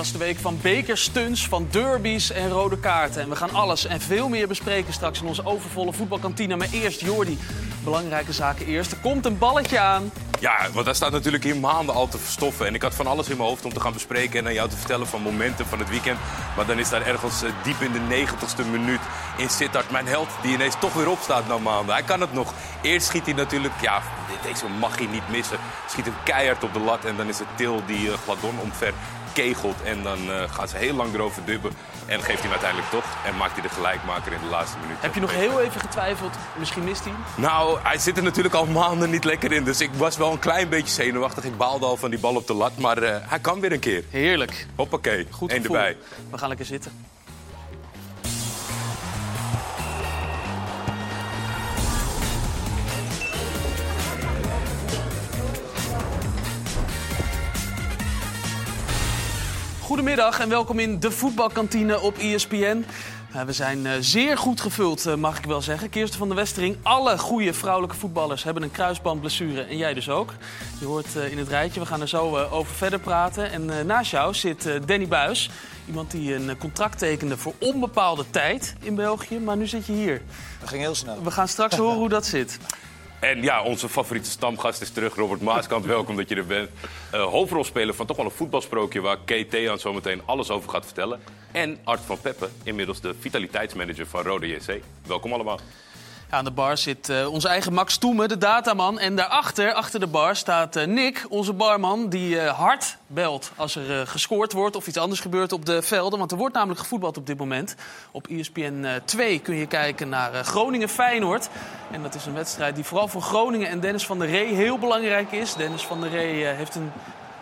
was de week van bekerstunts, van derbies en rode kaarten. En we gaan alles en veel meer bespreken straks in onze overvolle voetbalkantine. Maar eerst Jordi, belangrijke zaken eerst. Er komt een balletje aan. Ja, want daar staat natuurlijk hier maanden al te verstoffen. En ik had van alles in mijn hoofd om te gaan bespreken en aan jou te vertellen van momenten van het weekend. Maar dan is daar ergens eh, diep in de negentigste minuut in Sittard mijn held die ineens toch weer opstaat na maanden. Hij kan het nog. Eerst schiet hij natuurlijk, ja, deze mag hij niet missen. Schiet hem keihard op de lat en dan is het Til die uh, Gladon omver kegelt. En dan uh, gaan ze heel lang erover dubben. En geeft hij hem uiteindelijk toch. En maakt hij de gelijkmaker in de laatste minuut. Heb je nog heel even getwijfeld? Misschien mist hij Nou, hij zit er natuurlijk al maanden niet lekker in. Dus ik was wel een klein beetje zenuwachtig. Ik baalde al van die bal op de lat. Maar uh, hij kan weer een keer. Heerlijk. Hoppakee. Goed Eén erbij. We gaan lekker zitten. Goedemiddag en welkom in de voetbalkantine op ESPN. We zijn eh, zeer goed gevuld, eh, mag ik wel zeggen. Kirsten van der Westering, alle goede vrouwelijke voetballers hebben een kruisbandblessure. En jij dus ook. Je hoort eh, in het rijtje, we gaan er zo over verder praten. En naast jou zit Danny Buis. Iemand die een contract tekende voor onbepaalde tijd in België. Maar nu zit je hier. Dat ging heel snel. We gaan straks horen hoe dat zit. En ja, onze favoriete stamgast is terug, Robert Maaskant. Welkom dat je er bent. Uh, hoofdrolspeler van toch wel een voetbalsprookje... waar KT aan zo meteen alles over gaat vertellen. En Art van Peppe, inmiddels de vitaliteitsmanager van Rode JC. Welkom allemaal. Aan de bar zit uh, onze eigen Max Toemen, de dataman. En daarachter, achter de bar, staat uh, Nick, onze barman... die uh, hard belt als er gescoord wordt of iets anders gebeurt op de velden. Want er wordt namelijk gevoetbald op dit moment. Op ESPN 2 kun je kijken naar Groningen-Feyenoord. En dat is een wedstrijd die vooral voor Groningen en Dennis van der Ree heel belangrijk is. Dennis van der Ree heeft een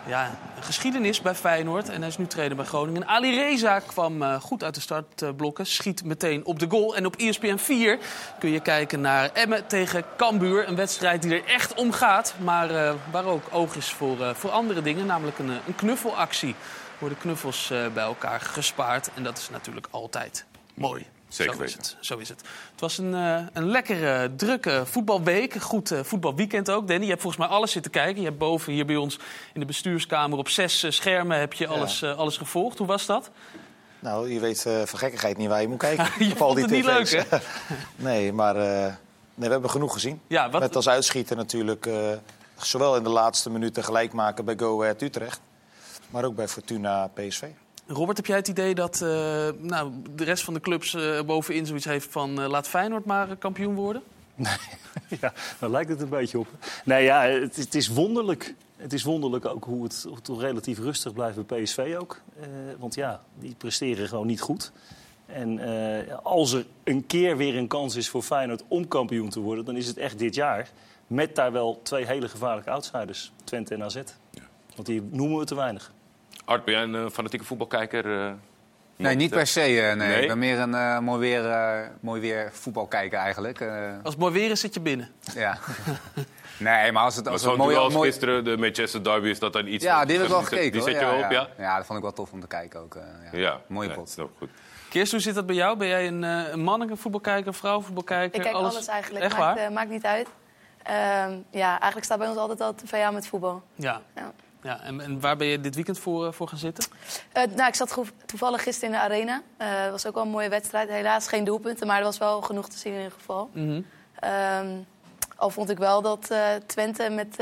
ja, een geschiedenis bij Feyenoord. En hij is nu trainer bij Groningen. Ali Reza kwam uh, goed uit de startblokken. Schiet meteen op de goal. En op ESPN 4 kun je kijken naar Emmen tegen Cambuur. Een wedstrijd die er echt om gaat. Maar uh, waar ook oog is voor, uh, voor andere dingen. Namelijk een, een knuffelactie. Worden knuffels bij elkaar gespaard. En dat is natuurlijk altijd mooi. Zeker zo is het. Zo is het. Het was een, uh, een lekkere, drukke voetbalweek. Een goed uh, voetbalweekend ook. Danny, je hebt volgens mij alles zitten kijken. Je hebt boven hier bij ons in de bestuurskamer op zes uh, schermen heb je alles, ja. alles gevolgd. Hoe was dat? Nou, je weet voor gekkigheid niet waar je moet kijken. je vond het niet leuk, hè? nee, maar nee, we hebben genoeg gezien. Ja, wat... Met als uitschieter natuurlijk zowel in de laatste minuten gelijk maken bij Go Ahead Utrecht... maar ook bij Fortuna PSV. Robert, heb jij het idee dat uh, nou, de rest van de clubs uh, bovenin zoiets heeft van... Uh, laat Feyenoord maar kampioen worden? Nee, ja, daar lijkt het een beetje op. Nee, ja, het, het is wonderlijk. Het is wonderlijk ook hoe het, relatief rustig blijft bij PSV ook. want ja, die presteren gewoon niet goed. En als er een keer weer een kans is voor Feyenoord om kampioen te worden... dan is het echt dit jaar. Met daar wel twee hele gevaarlijke outsiders. Twente en AZ. Ja. Want die noemen we te weinig. Art, ben jij een uh, fanatieke voetbalkijker? Uh, nee, niet per se. Uh, nee. nee. Ik ben meer een uh, mooi, weer, mooi weer voetbalkijker eigenlijk. Als het mooi weer is, zit je binnen. Ja. nee, maar als het, als maar het mooi, als mooi... gisteren de Manchester Derby is dat dan iets... Ja, die heb ik wel gekeken. Die zet je ja, wel op, ja? ja? dat vond ik wel tof om te kijken ook. ja. ja. Mooie pot. Ja, goed. Kirst, hoe zit dat bij jou? Ben jij een, een mannelijke voetbalkijker, vrouwenvoetbalkijker? Ik kijk alles, alles eigenlijk. Echt maakt, waar? maakt niet uit. Uh, ja, eigenlijk staat bij ons altijd al tv aan met voetbal. Ja. ja. Ja, en, en, waar ben je dit weekend voor, uh, voor gaan zitten? Uh, nou, ik zat toevallig gisteren in de arena. Het uh, was ook wel een mooie wedstrijd. Helaas geen doelpunten, maar er was wel genoeg te zien in ieder geval. Mm -hmm. um, al vond ik wel dat Twente met,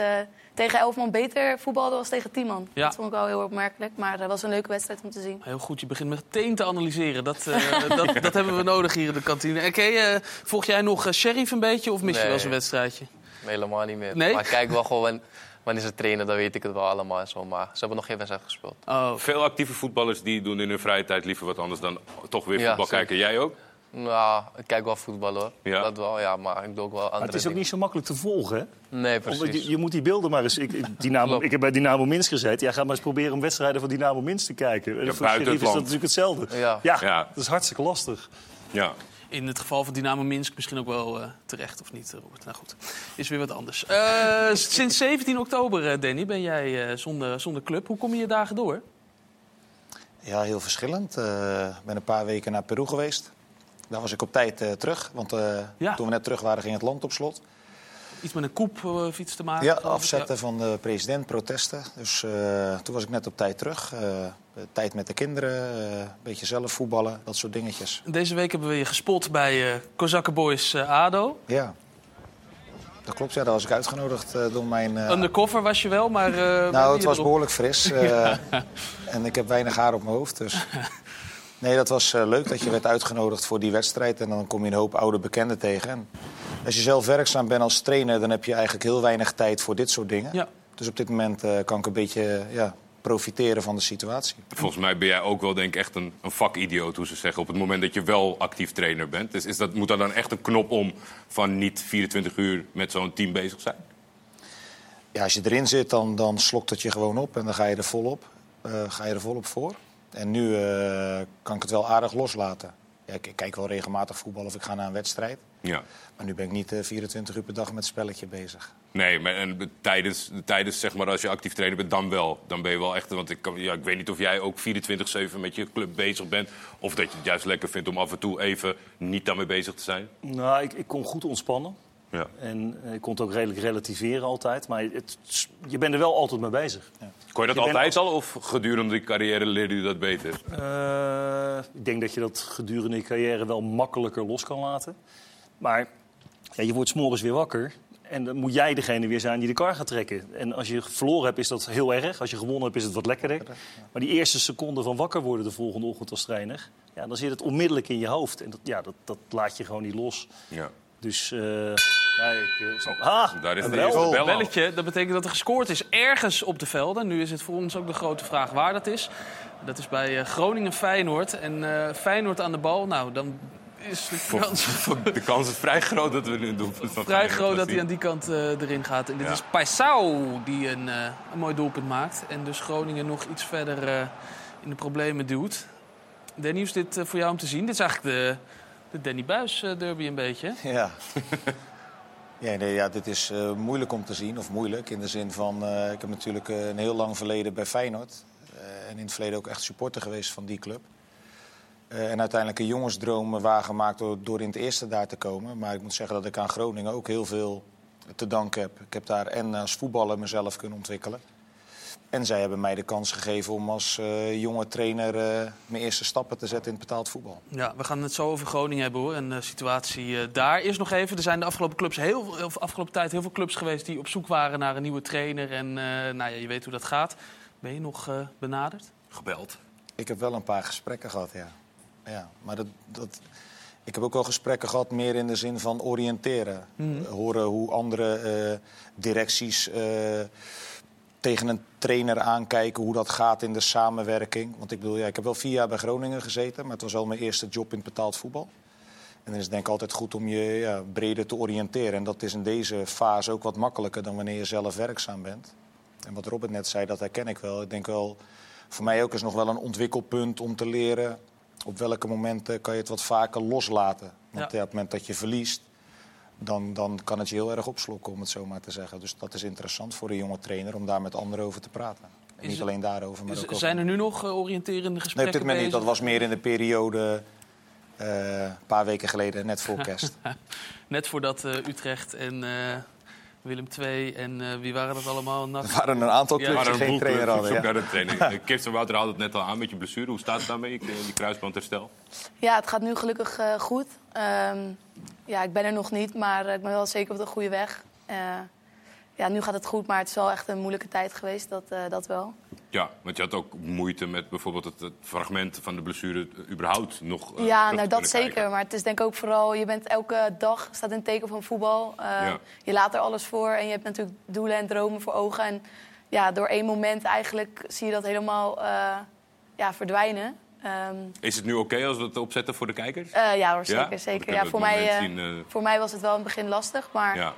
tegen 11 man beter voetbalde was tegen 10 man. Ja. Dat vond ik wel heel opmerkelijk, maar dat was een leuke wedstrijd om te zien. Heel goed, je begint meteen te analyseren. Dat, dat, dat, hebben we nodig hier in de kantine. Okay, volg jij nog Sheriff een beetje of mis nee. je wel eens een wedstrijdje? Helemaal niet meer. Nee? Maar ik kijk wel gewoon wanneer ze trainen, dan weet ik het wel allemaal en zo. Maar ze hebben nog geen wedstrijd gespeeld. Oh. Veel actieve voetballers die doen in hun vrije tijd liever wat anders dan toch weer voetbal ja, kijken. Jij ook? Nou, ik kijk wel voetbal hoor. Ja. Dat wel, ja, maar ik doe ook wel andere maar het is ook dingen. niet zo makkelijk te volgen, hè? Nee, precies. Omdat je, je moet die beelden maar eens... Ik, Dynamo, ik heb bij Dynamo Minsk gezeten. Ja, ga maar eens proberen om wedstrijden van Dynamo Minsk te kijken. Ja, voor buiten is dat natuurlijk hetzelfde. Ja. Ja, Ja. dat is hartstikke lastig. Ja. In het geval van Dynamo Minsk misschien ook wel uh, terecht, of niet, Robert? Nou goed, is weer wat anders. Uh, sinds 17 oktober, Danny, ben jij zonder, zonder club. Hoe kom je je dagen door? Ja, heel verschillend. Ik ben een paar weken naar Peru geweest. Daar was ik op tijd terug, want Ja. toen we net terug waren ging het land op slot. Iets met een koep of iets te maken? Ja, afzetten van de president, protesten. Dus toen was ik net op tijd terug. tijd met de kinderen, een beetje zelf voetballen, dat soort dingetjes. Deze week hebben we je gespot bij uh, Kozakken Boys ADO. Ja. Dat klopt, ja, daar was ik uitgenodigd uh, door mijn... Uh... Undercover was je wel, maar... Uh, nou, het was behoorlijk fris. en ik heb weinig haar op mijn hoofd, dus... Nee, dat was leuk dat je werd uitgenodigd voor die wedstrijd. En dan kom je een hoop oude bekenden tegen. En als je zelf werkzaam bent als trainer, dan heb je eigenlijk heel weinig tijd voor dit soort dingen. Ja. Dus op dit moment kan ik een beetje ja, profiteren van de situatie. Volgens mij ben jij ook wel denk ik echt een, een vakidioot, hoe ze zeggen. Op het moment dat je wel actief trainer bent. Dus is dat, moet daar dan echt een knop om van niet 24 uur met zo'n team bezig zijn? Ja, als je erin zit, dan, dan slokt het je gewoon op en dan ga je er volop, uh, ga je er volop voor. En nu uh, kan ik het wel aardig loslaten. Ja, ik, kijk wel regelmatig voetbal of ik ga naar een wedstrijd. Ja. Maar nu ben ik niet uh, eh, 24 uur per dag met het spelletje bezig. Nee, maar en tijdens, tijdens zeg maar, als je actief trainer bent, dan wel. Dan ben je wel echt. Want ik, kan, ja, ik weet niet of jij ook 24-7 met je club bezig bent. Of dat je het juist lekker vindt om af en toe even niet daarmee bezig te zijn. Nou, ik, ik kon goed ontspannen. Ja. En ik kon het ook redelijk relativeren altijd. Maar het, je bent er wel altijd mee bezig. Ja. Kon je dat altijd al of gedurende je carrière leerde je dat beter? Uh, ik denk dat je dat gedurende je carrière wel makkelijker los kan laten. Maar ja, je wordt s'morgens weer wakker. En dan moet jij degene weer zijn die de kar gaat trekken. En als je verloren hebt, is dat heel erg. Als je gewonnen hebt, is het wat lekkerder. Maar die eerste seconde van wakker worden de volgende ochtend als trainer... Ja, dan zit het onmiddellijk in je hoofd. En dat, ja, dat, dat laat je gewoon niet los. Ja. Dus... Uh, ja, ik, uh, ah, daar is een bel. belletje. Dat betekent dat er gescoord is ergens op de velden. Nu is het voor ons ook de grote vraag waar dat is. Dat is bij uh, Groningen-Feyenoord. En Feyenoord aan de bal, nou, dan is de kans... de kans is vrij groot dat we nu een doelpunt van Vrij groot dat hij aan die kant uh, erin gaat. En dit is Paisao die een, uh, een, mooi doelpunt maakt. En dus Groningen nog iets verder uh, in de problemen duwt. Danny, is dit voor jou om te zien? Dit is eigenlijk de, de Danny Buis derby een beetje. Ja. Ja, nee, ja, dit is moeilijk om te zien. Of moeilijk in de zin van... ik heb natuurlijk een heel lang verleden bij Feyenoord. en in het verleden ook echt supporter geweest van die club. En uiteindelijk een jongensdroom waargemaakt door, door in het eerste daar te komen. Maar ik moet zeggen dat ik aan Groningen ook heel veel te danken heb. Ik heb daar en als voetballer mezelf kunnen ontwikkelen. En zij hebben mij de kans gegeven om als uh, jonge trainer uh, mijn eerste stappen te zetten in het betaald voetbal. Ja, we gaan het zo over Groningen hebben hoor. En de situatie daar. Eerst nog even, er zijn de afgelopen, clubs heel, of afgelopen tijd heel veel clubs geweest die op zoek waren naar een nieuwe trainer. En nou ja, je weet hoe dat gaat. Ben je nog benaderd? Gebeld. Ik heb wel een paar gesprekken gehad, ja ja. Maar dat, dat, ik heb ook wel gesprekken gehad meer in de zin van oriënteren. Mhm. Horen hoe andere eh, directies uh, tegen een trainer aankijken, hoe dat gaat in de samenwerking. Want ik bedoel, ja, ik heb wel vier jaar bij Groningen gezeten, maar het was wel mijn eerste job in betaald voetbal. En dan is het denk ik altijd goed om je ja, breder te oriënteren. En dat is in deze fase ook wat makkelijker dan wanneer je zelf werkzaam bent. En wat Robert net zei, dat herken ik wel. Ik denk wel, voor mij ook is nog wel een ontwikkelpunt om te leren op welke momenten kan je het wat vaker loslaten. Want ja. op het moment dat je verliest, dan, dan kan het je heel erg opslokken, om het zo maar te zeggen. Dus dat is interessant voor een jonge trainer om daar met anderen over te praten. En niet alleen daarover, maar ook Zijn er nu nog uh, oriënterende gesprekken? Nee, op dit moment niet. Dat was meer in de periode uh, een paar weken geleden, net voor kerst. net voordat uh, Utrecht en Willem II en uh, wie waren dat allemaal? Er waren een aantal clubs ja, die geen trainer hadden. Ja. de training. Kirsten Wouter had het net al aan met je blessure. Hoe staat het daarmee, die kruisbandherstel? Ja, het gaat nu gelukkig uh, goed. Um, ja, ik ben er nog niet, maar ik ben wel zeker op de goede weg. Ja, nu gaat het goed, maar het is wel echt een moeilijke tijd geweest, dat, uh, dat wel. Ja, want je had ook moeite met bijvoorbeeld het, het fragment van de blessure überhaupt nog. Uh, ja, nou dat zeker. Maar het is denk ik ook vooral, je bent elke dag staat in teken van voetbal. Uh, ja. Je laat er alles voor en je hebt natuurlijk doelen en dromen voor ogen. En ja, door één moment eigenlijk zie je dat helemaal ja, verdwijnen. Um, is het nu oké okay als we het opzetten voor de kijkers? ja hoor, zeker. Ja? zeker. Ja, voor, mij, zien, voor mij was het wel in het begin lastig, maar... Ja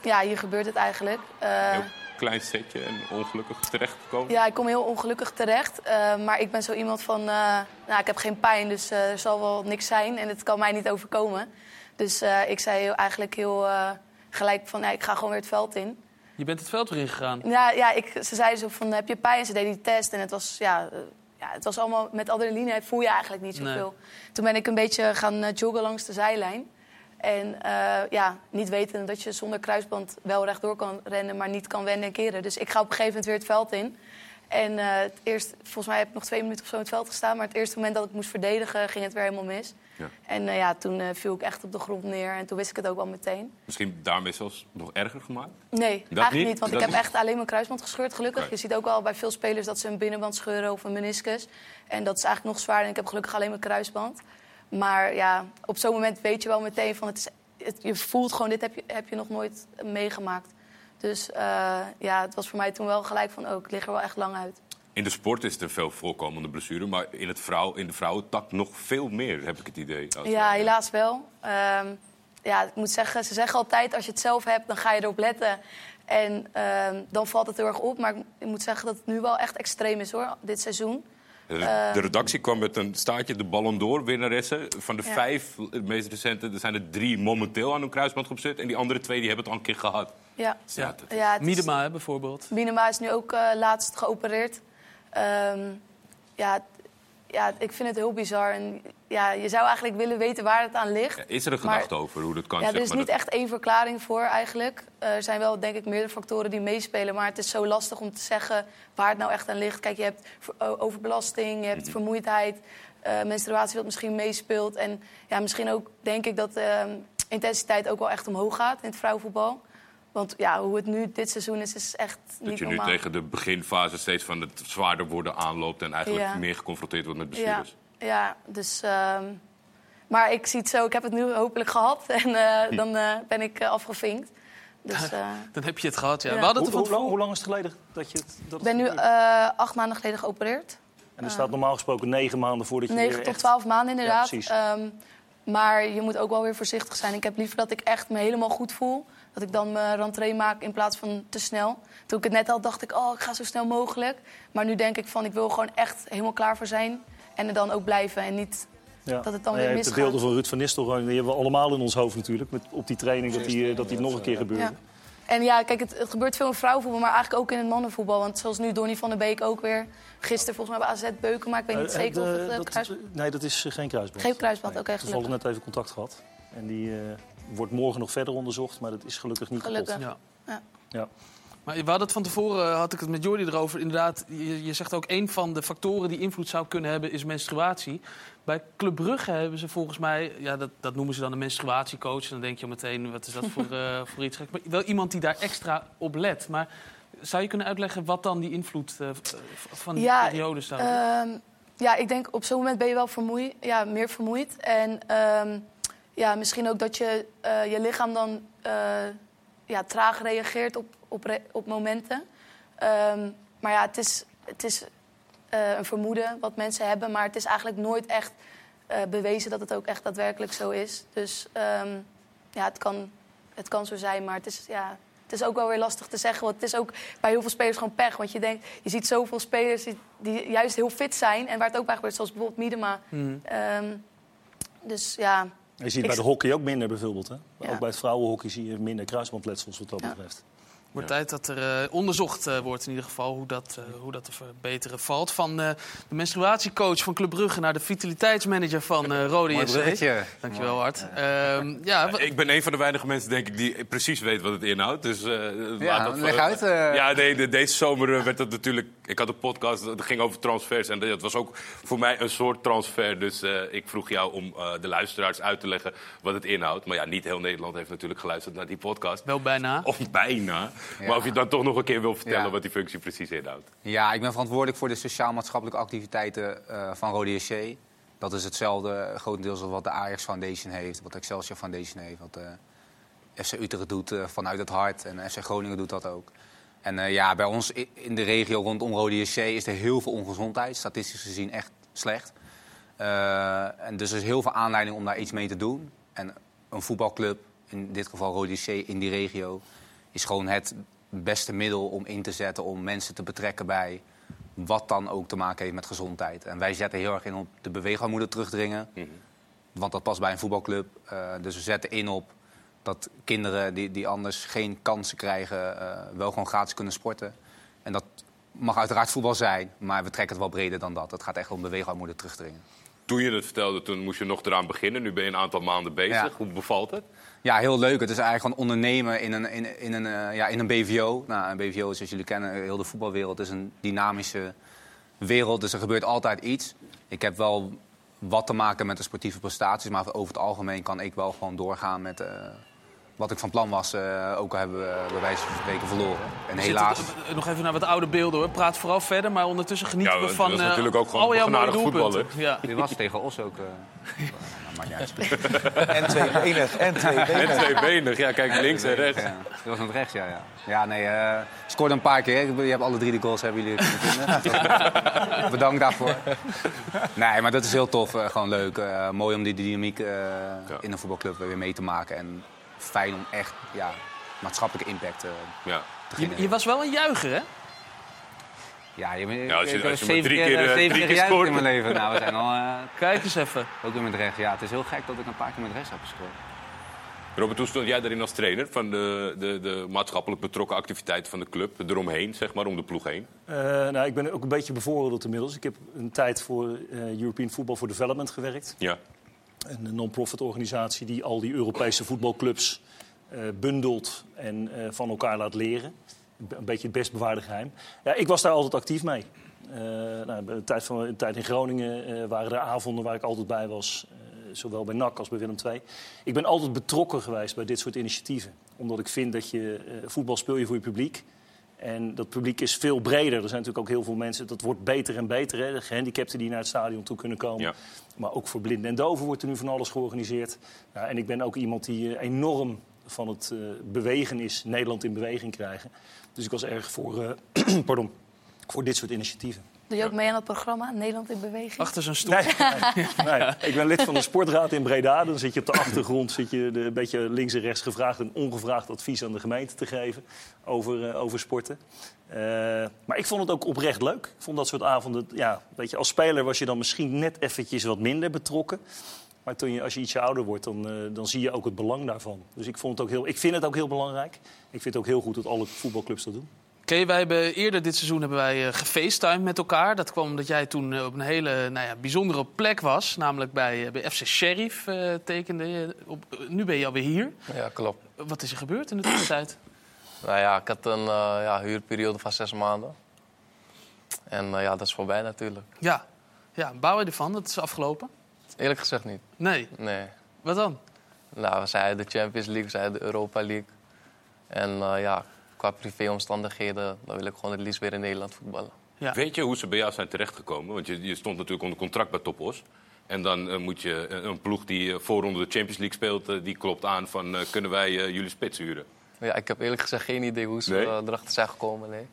ja, hier gebeurt het eigenlijk. Uh, heel klein setje en ongelukkig terecht gekomen? Ja, ik kom heel ongelukkig terecht. Uh, maar ik ben zo iemand van, uh, nou, ik heb geen pijn, dus er zal wel niks zijn. En het kan mij niet overkomen. Dus ik zei eigenlijk heel gelijk van, ja, ik ga gewoon weer het veld in. Je bent het veld weer ingegaan? Ja, ja ik, ze zeiden zo van, heb je pijn? Ze deden die test en het was, ja, ja, het was allemaal met adrenaline voel je eigenlijk niet zoveel. Nee. Toen ben ik een beetje gaan joggen langs de zijlijn. En eh, ja, niet weten dat je zonder kruisband wel rechtdoor kan rennen, maar niet kan wenden en keren. Dus ik ga op een gegeven moment weer het veld in. En uh, het eerst, volgens mij heb ik nog twee minuten of zo in het veld gestaan. Maar het eerste moment dat ik moest verdedigen, ging het weer helemaal mis. Ja. En uh, ja, toen uh, viel ik echt op de grond neer. En toen wist ik het ook wel meteen. Misschien daarmee zelfs nog erger gemaakt? Nee, dat eigenlijk niet. Want dat ik heb echt alleen mijn kruisband gescheurd, gelukkig. Okay. Je ziet ook al bij veel spelers dat ze een binnenband scheuren of een meniscus. En dat is eigenlijk nog zwaarder. En ik heb gelukkig alleen mijn kruisband. Maar ja, op zo'n moment weet je wel meteen van... Het is, het, je voelt gewoon, dit heb je, heb je nog nooit meegemaakt. Dus ja, het was voor mij toen wel gelijk van... Oh, ik lig er wel echt lang uit. In de sport is een veel voorkomende blessure, maar in, het vrouw, in de vrouwentak nog veel meer, heb ik het idee. Ja, helaas wel. Um, ja, ik moet zeggen, ze zeggen altijd, als je het zelf hebt, dan ga je erop letten. En um, dan valt het heel erg op. Maar ik moet zeggen dat het nu wel echt extreem is, hoor, dit seizoen. De, de redactie kwam met een staartje, de Ballon d'Or winnaressen. Van de ja. vijf meest recente, er zijn er drie momenteel aan hun kruisband gezet. En die andere twee die hebben het al een keer gehad. Ja. ja. ja Miedema is... bijvoorbeeld. Miedema is nu ook uh, laatst geopereerd. Um, ja, ja, ik vind het heel bizar. En ja, je zou eigenlijk willen weten waar het aan ligt. Ja, is er een gedachte over hoe dat kan? Ja, er is maar niet dat... echt één verklaring voor eigenlijk. Er zijn wel denk ik meerdere factoren die meespelen. Maar het is zo lastig om te zeggen waar het nou echt aan ligt. Kijk, je hebt overbelasting, je hebt Mhm. vermoeidheid... Uh, menstruatie wat misschien meespeelt. En ja, misschien ook denk ik dat de uh, intensiteit ook wel echt omhoog gaat in het vrouwenvoetbal. Want ja, hoe het nu dit seizoen is, is echt niet Dat je normaal. nu tegen de beginfase steeds van het zwaarder worden aanloopt... en eigenlijk Ja. meer geconfronteerd wordt met Ja, blessures. ja dus... ehm, maar ik zie het zo, ik heb het nu hopelijk gehad. En eh, dan eh, ben ik eh, afgevinkt. Dus eh, Dan heb je het gehad, ja. Ja. We hadden Hoe, het hoe, van lang, tevoren... hoe lang is het geleden dat je het... Dat ik ben nu eh, acht maanden geleden geopereerd. En er staat normaal gesproken negen maanden voordat je 9 weer tot echt... 12 maanden inderdaad. precies. Ehm, maar je moet ook wel weer voorzichtig zijn. Ik heb liever dat ik echt me helemaal goed voel. Dat ik dan mijn rentree maak in plaats van te snel. Toen ik het net had, dacht ik, oh, ik ga zo snel mogelijk. Maar nu denk ik van, ik wil gewoon echt helemaal klaar voor zijn. En er dan ook blijven. En niet Ja. dat het dan weer ja, De misgaat. beelden van Ruud van Nistelrooy, die hebben we allemaal in ons hoofd natuurlijk. Met, op die training dat die, eh, dat die nog een keer gebeurde. Ja. En ja, kijk, het, het gebeurt veel in vrouwenvoetbal, maar eigenlijk ook in het mannenvoetbal. Want zoals nu Donny van der Beek ook weer. Gisteren volgens mij bij AZ Beuken, maar ik weet niet Eh, zeker of eh, het eh, dat- kruis... Nee, dat is geen kruisband. Geen kruisband, Nee. oké, Toevallig gelukkig. net even contact gehad. En die eh, wordt morgen nog verder onderzocht, maar dat is gelukkig niet Gelukkig. kapot. Ja. Ja. Ja. Maar we hadden het van tevoren, had ik het met Jordi erover. Inderdaad, je, je zegt ook een van de factoren die invloed zou kunnen hebben is menstruatie. Bij Club Brugge hebben ze volgens mij, ja, dat, dat noemen ze dan een menstruatiecoach. En dan denk je meteen, wat is dat voor, eh, voor iets. Maar wel iemand die daar extra op let. Maar zou je kunnen uitleggen wat dan die invloed eh, van die Ja, periode zou zijn? Ehm, ja, ik denk op zo'n moment ben je wel vermoeid, ja, meer vermoeid. En ehm, ja, misschien ook dat je, eh, je lichaam dan eh, ja, traag reageert op, op, re- op momenten. Ehm, maar ja, het is, het is eh, een vermoeden wat mensen hebben. Maar het is eigenlijk nooit echt bewezen dat het ook echt daadwerkelijk zo is. Dus ehm, ja, het kan, het kan zo zijn, maar het is, ja, het is ook wel weer lastig te zeggen. Want het is ook bij heel veel spelers gewoon pech. Want je denkt, je ziet zoveel spelers die, die juist heel fit zijn. En waar het ook bij gebeurt, zoals bijvoorbeeld Miedema. Mhm. Ehm, dus ja, Je ziet bij de hockey ook minder bijvoorbeeld. Hè? Ja. Ook bij het vrouwenhockey zie je minder kruisbandletsels wat dat betreft. Wordt tijd dat er eh, onderzocht eh, wordt in ieder geval hoe dat, eh, hoe dat te verbeteren valt. Van eh, de menstruatiecoach van Club Brugge naar de vitaliteitsmanager van eh Rode Mooi JC. Dankjewel, Hart. Ehm, ja, wa- Ik ben een van de weinige mensen, denk ik, die precies weet wat het inhoudt. Dus, eh, Ja, laat dat leg uit. Ja, nee, de- deze zomer werd het natuurlijk... Ik had een podcast, dat ging over transfers. En dat was ook voor mij een soort transfer. Dus eh, ik vroeg jou om eh, de luisteraars uit te leggen wat het inhoudt. Maar ja, niet heel Nederland heeft natuurlijk geluisterd naar die podcast. wel bijna. Of bijna. Ja. Maar of je dan toch nog een keer wil vertellen Ja. wat die functie precies inhoudt. Ja, ik ben verantwoordelijk voor de sociaal-maatschappelijke activiteiten eh, van Rode JC. Dat is hetzelfde eh, grotendeels als wat de Ajax Foundation heeft, wat de Excelsior Foundation heeft, wat de FC Utrecht doet eh, vanuit het hart en FC Groningen doet dat ook. En eh, ja, bij ons in de regio rondom Rode JC is er heel veel ongezondheid, statistisch gezien echt slecht. Eh, en dus er is heel veel aanleiding om daar iets mee te doen. En een voetbalclub, in dit geval Rode JC in die regio, is gewoon het beste middel om in te zetten om mensen te betrekken bij wat dan ook te maken heeft met gezondheid. En wij zetten heel erg in op de beweegarmoede terugdringen. Want dat past bij een voetbalclub. Eh, dus we zetten in op dat kinderen die, die anders geen kansen krijgen, eh, wel gewoon gratis kunnen sporten. En dat mag uiteraard voetbal zijn, maar we trekken het wel breder dan dat. Het gaat echt om beweegarmoede terugdringen. toen je het vertelde, toen moest je nog eraan beginnen. Nu ben je een aantal maanden bezig. Ja. Hoe bevalt het? Ja, heel leuk. Het is eigenlijk gewoon ondernemen in een, in, in een, eh, ja, in een BVO. Nou, een BVO is, zoals jullie kennen, heel de voetbalwereld is een dynamische wereld. Dus er gebeurt altijd iets. Ik heb wel wat te maken met de sportieve prestaties. Maar over het algemeen kan ik wel gewoon doorgaan met eh, wat ik van plan was. eh, ook al hebben we bij wijze van spreken verloren. En helaas... zitten, eh, nog even naar wat oude beelden hoor. Praat vooral verder, maar ondertussen genieten Ja, we dat van is eh, natuurlijk ook gewoon doelpunten. Ja. Dit was tegen Os ook... eh, maakt niet uit. En tweebenig, en tweebenig. En tweebenig. Ja, kijk, links en rechts. Ja, dat was met rechts, ja. Ja, ja nee, eh scoorde een paar keer. Je hebt alle drie de goals hebben jullie kunnen vinden. Bedankt daarvoor. Nee, maar dat is heel tof. eh, gewoon leuk. eh, mooi om die dynamiek eh, in een voetbalclub weer mee te maken. En fijn om echt ja, maatschappelijke impact eh, Ja. te Je, genereren. je was wel een juicher, hè? Ja, je, Ja, als je- ik heb als je maar zeven drie keer, keer, eh, eh, zeven drie keer keer gejuicht scoort. in mijn leven. Nou, we zijn al eh, Kijk eens even. ook weer met rechts. Ja, het is heel gek dat ik een paar keer met rechts heb gescoord. Robert, hoe stond jij daarin als trainer van de, de, de maatschappelijk betrokken activiteiten van de club? Eromheen, zeg maar, om de ploeg heen? Eh, nou, ik ben ook een beetje bevooroordeeld inmiddels. Ik heb een tijd voor eh, European Football for Development gewerkt. Ja. Een non-profit organisatie die al die Europese voetbalclubs eh, bundelt en eh, van elkaar laat leren. Een beetje het best bewaarde geheim. Ja, ik was daar altijd actief mee. Eh, nou, de tijd, van, de tijd in Groningen waren er avonden waar ik altijd bij was. zowel bij NAC als bij Willem II. Ik ben altijd betrokken geweest bij dit soort initiatieven. Omdat ik vind dat je voetbal speel je voor je publiek. En dat publiek is veel breder. Er zijn natuurlijk ook heel veel mensen. Dat wordt beter en beter. Hè? De gehandicapten die naar het stadion toe kunnen komen. Ja. Maar ook voor blinden en doven wordt er nu van alles georganiseerd. Ja, en ik ben ook iemand die eh, enorm van het eh, bewegen is. Nederland in beweging krijgen. Dus ik was erg voor, eh, pardon, voor dit soort initiatieven. Doe je ook mee aan het programma Nederland in Beweging? Achter zijn stoel. Nee, nee, nee. ik ben lid van de sportraad in Breda. Dan zit je op de achtergrond zit je de, een beetje links en rechts gevraagd en ongevraagd advies aan de gemeente te geven over, eh, over sporten. Eh, maar ik vond het ook oprecht leuk. Ik vond dat soort avonden, ja, weet je, als speler was je dan misschien net eventjes wat minder betrokken. Maar toen je, als je ietsje ouder wordt, dan, eh, dan zie je ook het belang daarvan. Dus ik, vond het ook heel, ik vind het ook heel belangrijk. Ik vind het ook heel goed dat alle voetbalclubs dat doen. Oké, wij hebben eerder dit seizoen hebben wij uh, gefacetimed met elkaar. Dat kwam omdat jij toen eh, op een hele nou ja, bijzondere plek was. Namelijk bij, eh, bij FC Sheriff tekende je. Op, nu ben je alweer hier. Ja, klopt. Wat is er gebeurd in de tussentijd? Nou ja, ik had een ja, huurperiode van zes maanden. En ja, dat is voorbij natuurlijk. Ja. ja, bouw je ervan? Dat is afgelopen? Eerlijk gezegd niet. Nee. Nee. Wat dan? Nou, we zijn de Champions League, we zijn de Europa League. En ja, qua privéomstandigheden, dan wil ik gewoon het liefst weer in Nederland voetballen. Ja. Weet je hoe ze bij jou zijn terechtgekomen? Want je, je stond natuurlijk onder contract bij Topos. En dan eh, moet je eh, een ploeg die uh, voorronde de Champions League speelt... eh, die klopt aan van eh, kunnen wij eh, jullie spits huren? Ja, ik heb eerlijk gezegd geen idee hoe ze Nee? eh, erachter zijn gekomen. Nee.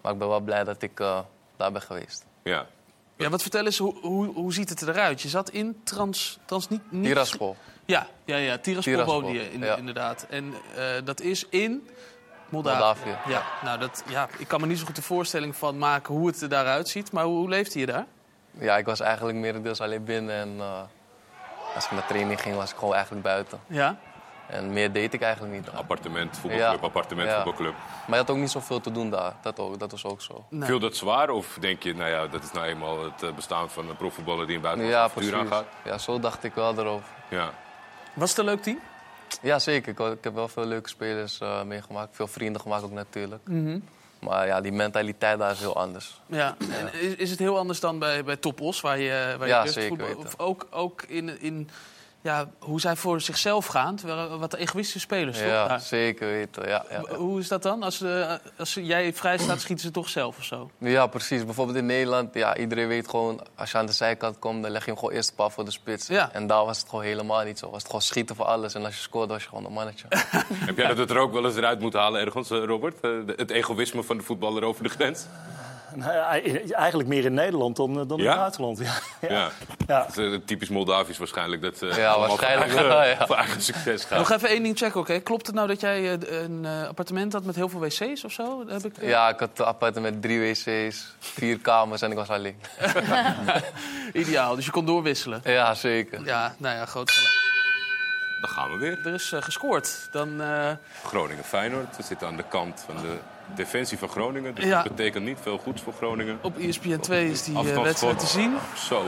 Maar ik ben wel blij dat ik eh, daar ben geweest. Ja. Ja, wat vertel eens, hoe, hoe, hoe ziet het eruit? Je zat in Trans... trans niet, niet... Tiraspol. Ja, ja, ja Tiraspol Tiraspol, woonde je in, ja. inderdaad. En eh, dat is in Moldavië. Moldavië. Ja, nou, dat, ja, ik kan me niet zo goed de voorstelling van maken hoe het er daaruit ziet. Maar hoe, hoe leefde je daar? Ja, ik was eigenlijk merendeels alleen binnen. En eh, als ik naar training ging, was ik gewoon eigenlijk buiten. Ja? En meer deed ik eigenlijk niet. daar. Appartement, voetbalclub, Ja. appartement, Ja. voetbalclub. Maar je had ook niet zoveel te doen daar. Dat, ook, dat was ook zo. Nee. Viel dat zwaar? Of denk je, nou ja, dat is nou eenmaal het eh, bestaan van een profvoetballer die een Ja, buitenlandse precies. avontuur aangaat? Ja, zo dacht ik wel erover. Ja. Was het een leuk team? Ja, zeker. Ik, ik heb wel veel leuke spelers eh, meegemaakt. Veel vrienden gemaakt ook natuurlijk. Maar ja, die mentaliteit daar is heel anders. Ja. En is, is het heel anders dan bij, bij Topos, waar je, waar je Ja, zeker voetbal-. Of ook, ook in, in ja, hoe zij voor zichzelf gaan, terwijl wat egoïstische spelers, toch? Ja, Daar. zeker weten. Ja, ja, ja. Hoe is dat dan? Als, eh, als jij vrij staat, schieten ze toch zelf of zo? ja, precies. Bijvoorbeeld in Nederland, ja, iedereen weet gewoon... als je aan de zijkant komt, dan leg je hem gewoon eerst een paar voor de spits. Ja. En daar was het gewoon helemaal niet zo. Was het gewoon schieten voor alles. En als je scoorde, was je gewoon een mannetje. Heb jij dat het er ook wel eens eruit moeten halen ergens, eh, Robert? Eh, het egoïsme van de voetballer over de grens? Nou eigenlijk meer in Nederland dan, eh, dan in het buitenland. Ja. Ja. Ja. Het eh, typisch Moldavisch waarschijnlijk. Dat, eh, Ja, waarschijnlijk voor eigen, wel, ja. voor eigen succes gaat. Nog even één ding checken, oké? Klopt het nou dat jij eh, een appartement had met heel veel wc's of zo? Dat Heb ik, Ja, ik had een appartement met drie wc's, vier kamers en ik was alleen. Ideaal, dus je kon doorwisselen. Ja, zeker. Ja, nou ja, groot gelijk. Dan gaan we weer. Er is gescoord. Dan, eh, Groningen-Feyenoord. We zitten aan de kant van de defensie van Groningen. Dus Ja. dat betekent niet veel goeds voor Groningen. op ESPN 2 is die eh, wedstrijd te zien. Zo.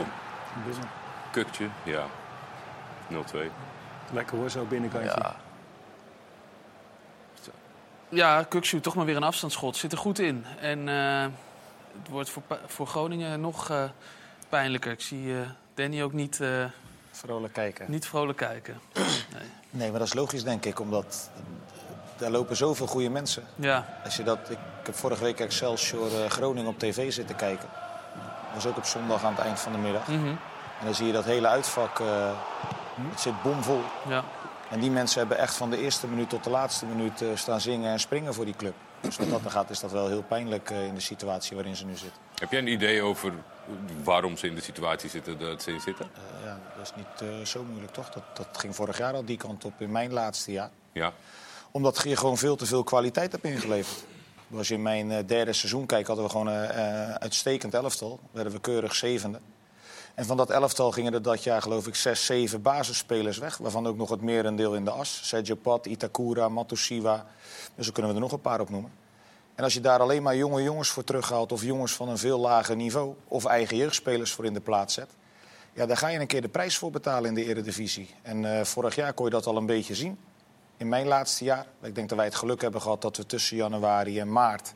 Kuktje, ja. 0-2. Lekker hoor, zo binnenkantje. Ja, Ja, Kukshu toch maar weer een afstandsschot. Zit er goed in. En eh, het wordt voor, voor Groningen nog eh, pijnlijker. Ik zie eh, Danny ook niet, eh, Vrolijk kijken. niet vrolijk kijken. Nee, maar dat is logisch, denk ik. Omdat daar lopen zoveel goede mensen. Ja, Als je dat, ik, ik heb vorige week Excelsior eh, Groningen op tv zitten kijken. Dat was ook op zondag aan het eind van de middag. mhm, En dan zie je dat hele uitvak. eh, het zit bomvol. ja. En die mensen hebben echt van de eerste minuut tot de laatste minuut eh, staan zingen en springen voor die club. Dus wat dat dan gaat, is dat wel heel pijnlijk eh, in de situatie waarin ze nu zitten. Heb jij een idee over waarom ze in de situatie zitten dat ze in zitten? Ja, dat is niet eh, zo moeilijk, toch? Dat, dat ging vorig jaar al die kant op in mijn laatste jaar. Ja. Omdat je gewoon veel te veel kwaliteit hebt ingeleverd. Als je in mijn eh, derde seizoen kijkt, hadden we gewoon een eh, uitstekend elftal. Werden we keurig zevende. En van dat elftal gingen er dat jaar geloof ik zes, zeven basisspelers weg. Waarvan ook nog het merendeel in de as. Sergio Itakura, Matusiwa. Dus zo kunnen we er nog een paar op noemen. En als je daar alleen maar jonge jongens voor terughaalt... of jongens van een veel lager niveau... of eigen jeugdspelers voor in de plaats zet... ja, daar ga je een keer de prijs voor betalen in de Eredivisie. En eh, vorig jaar kon je dat al een beetje zien in mijn laatste jaar. Ik denk dat wij het geluk hebben gehad dat we tussen januari en maart...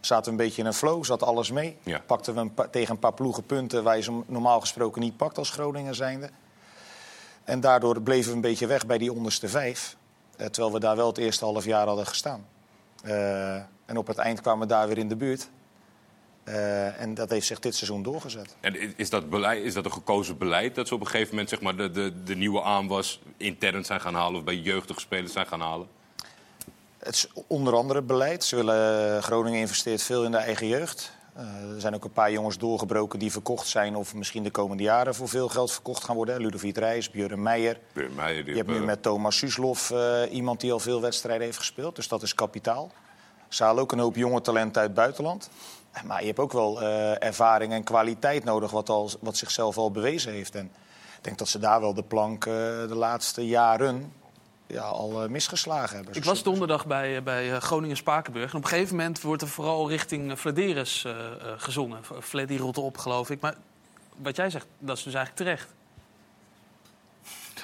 zaten we een beetje in een flow, zat alles mee. Ja. Pakten we een pa- tegen een paar ploegen punten... waar je ze normaal gesproken niet pakt als Groningen zijnde. En daardoor bleven we een beetje weg bij die onderste vijf. eh, terwijl we daar wel het eerste half jaar hadden gestaan. Eh, en op het eind kwamen we daar weer in de buurt. Eh, en dat heeft zich dit seizoen doorgezet. En is dat, beleid, is dat een gekozen beleid dat ze op een gegeven moment zeg maar, de, de, de nieuwe aanwas intern zijn gaan halen of bij jeugdige spelers zijn gaan halen? Het is onder andere beleid. Ze willen, eh, Groningen investeert veel in de eigen jeugd. Eh, er zijn ook een paar jongens doorgebroken die verkocht zijn... of misschien de komende jaren voor veel geld verkocht gaan worden. Ludovic Reis, Björn Meijer. Weer Meijer, die Je hebt nu met Thomas Suslov eh, iemand die al veel wedstrijden heeft gespeeld. Dus dat is kapitaal. Ze halen ook een hoop jonge talenten uit het buitenland. Maar je hebt ook wel eh, ervaring en kwaliteit nodig... Wat, al, wat zichzelf al bewezen heeft. En ik denk dat ze daar wel de plank eh, de laatste jaren ja, al eh, misgeslagen hebben. Ik was donderdag bij, bij Groningen-Spakenburg. En op een gegeven moment wordt er vooral richting eh, gezongen. Fleddy rolt erop, geloof ik. Maar wat jij zegt, dat is dus eigenlijk terecht.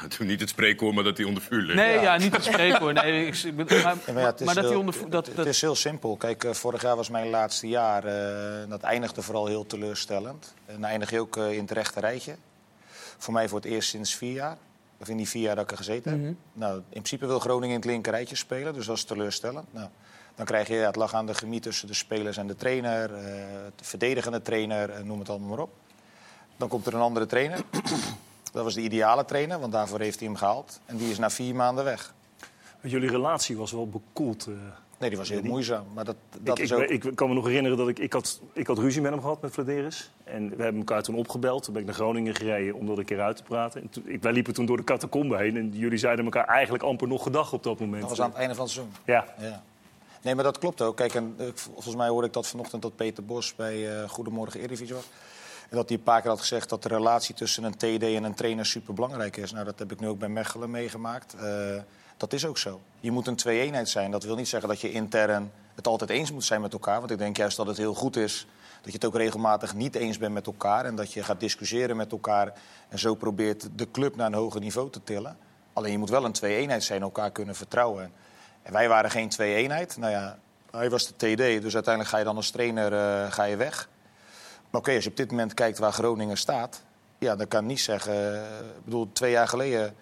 Niet het spreekwoord, maar dat hij onder vuur ligt. Nee, ja, Ja. niet het spreekwoord. Nee, ik, maar, Ja, maar ja, het is, maar dat heel, hij onder... Dat, het is heel simpel. Kijk, eh, vorig jaar was mijn laatste jaar. eh, dat eindigde vooral heel teleurstellend. En dan eindig je ook eh, in het rechte rijtje. Voor mij voor het eerst sinds vier jaar. Of in die vier jaar dat ik er gezeten heb. Mhm. Nou, in principe wil Groningen in het linker rijtje spelen. Dus dat is teleurstellend. Nou, dan krijg je ja, het lag aan de chemie tussen de spelers en de trainer. eh, de verdedigende trainer, noem het allemaal maar op. Dan komt er een andere trainer. Dat was de ideale trainer, want daarvoor heeft hij hem gehaald. En die is na vier maanden weg. Jullie relatie was wel bekoeld. eh. Nee, die was heel Die- moeizaam. Maar dat, dat ik, is ik, ook... ik kan me nog herinneren dat ik, ik, had, ik had ruzie met hem gehad, met Vladeris. En we hebben elkaar toen opgebeld. Toen ben ik naar Groningen gereden om dat een keer uit te praten. En toen, ik, wij liepen toen door de catacombe heen. En jullie zeiden elkaar eigenlijk amper nog gedag op dat moment. Dat was aan het einde van het seizoen. Ja, Ja. Nee, maar dat klopt ook. Kijk, en, eh, volgens mij hoorde ik dat vanochtend dat Peter Bos bij eh, Goedemorgen Eredivisie was. Dat hij een paar keer had gezegd dat de relatie tussen een TD en een trainer superbelangrijk is. Nou, dat heb ik nu ook bij Mechelen meegemaakt. Eh, dat is ook zo. Je moet een twee-eenheid zijn. Dat wil niet zeggen dat je intern het altijd eens moet zijn met elkaar. Want ik denk juist dat het heel goed is dat je het ook regelmatig niet eens bent met elkaar. En dat je gaat discussiëren met elkaar. En zo probeert de club naar een hoger niveau te tillen. Alleen je moet wel een twee-eenheid zijn, elkaar kunnen vertrouwen. En wij waren geen twee-eenheid. Nou ja, hij was de TD, dus uiteindelijk ga je dan als trainer eh, ga je weg. Oké, als je op dit moment kijkt waar Groningen staat... ja, dan kan ik niet zeggen... eh, Ik bedoel, twee jaar geleden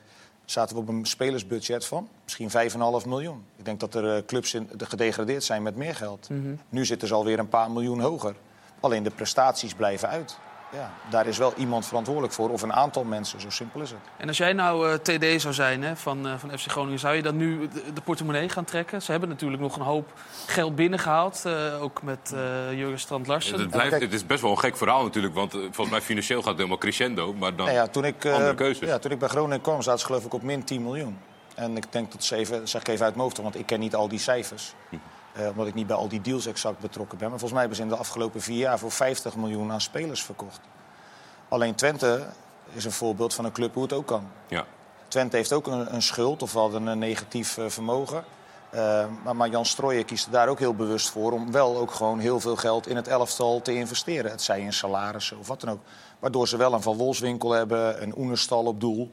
zaten we op een spelersbudget van misschien 5,5 miljoen. Ik denk dat er eh, clubs in, de gedegradeerd zijn met meer geld. Nu zitten ze alweer een paar miljoen hoger. Alleen de prestaties blijven uit. Ja, daar is wel iemand verantwoordelijk voor, of een aantal mensen, zo simpel is het. En als jij nou eh, TD zou zijn hè, van, eh, van FC Groningen, zou je dan nu de, de portemonnee gaan trekken? Ze hebben natuurlijk nog een hoop geld binnengehaald, eh, ook met eh Jurgen Strand Larsen. Het, blijft, kijk- het is best wel een gek verhaal natuurlijk, want volgens mij financieel gaat het helemaal crescendo. Maar dan, Nou ja, toen, ik, eh, Andere keuzes. ja, toen ik bij Groningen kwam, zaten ze geloof ik op min 10 miljoen. En ik denk dat ze even, zeg ik even uit mijn hoofd, want ik ken niet al die cijfers. Eh, omdat ik niet bij al die deals exact betrokken ben. Maar volgens mij hebben ze in de afgelopen vier jaar voor 50 miljoen aan spelers verkocht. Alleen Twente is een voorbeeld van een club hoe het ook kan. ja. Twente heeft ook een, een schuld of hadden een negatief eh, vermogen. Uh, maar, maar, Jan Strooijen kiest er daar ook heel bewust voor om wel ook gewoon heel veel geld in het elftal te investeren. Het zij in salarissen of wat dan ook. Waardoor ze wel een Van Wolfswinkel hebben, een Oenerstal op doel.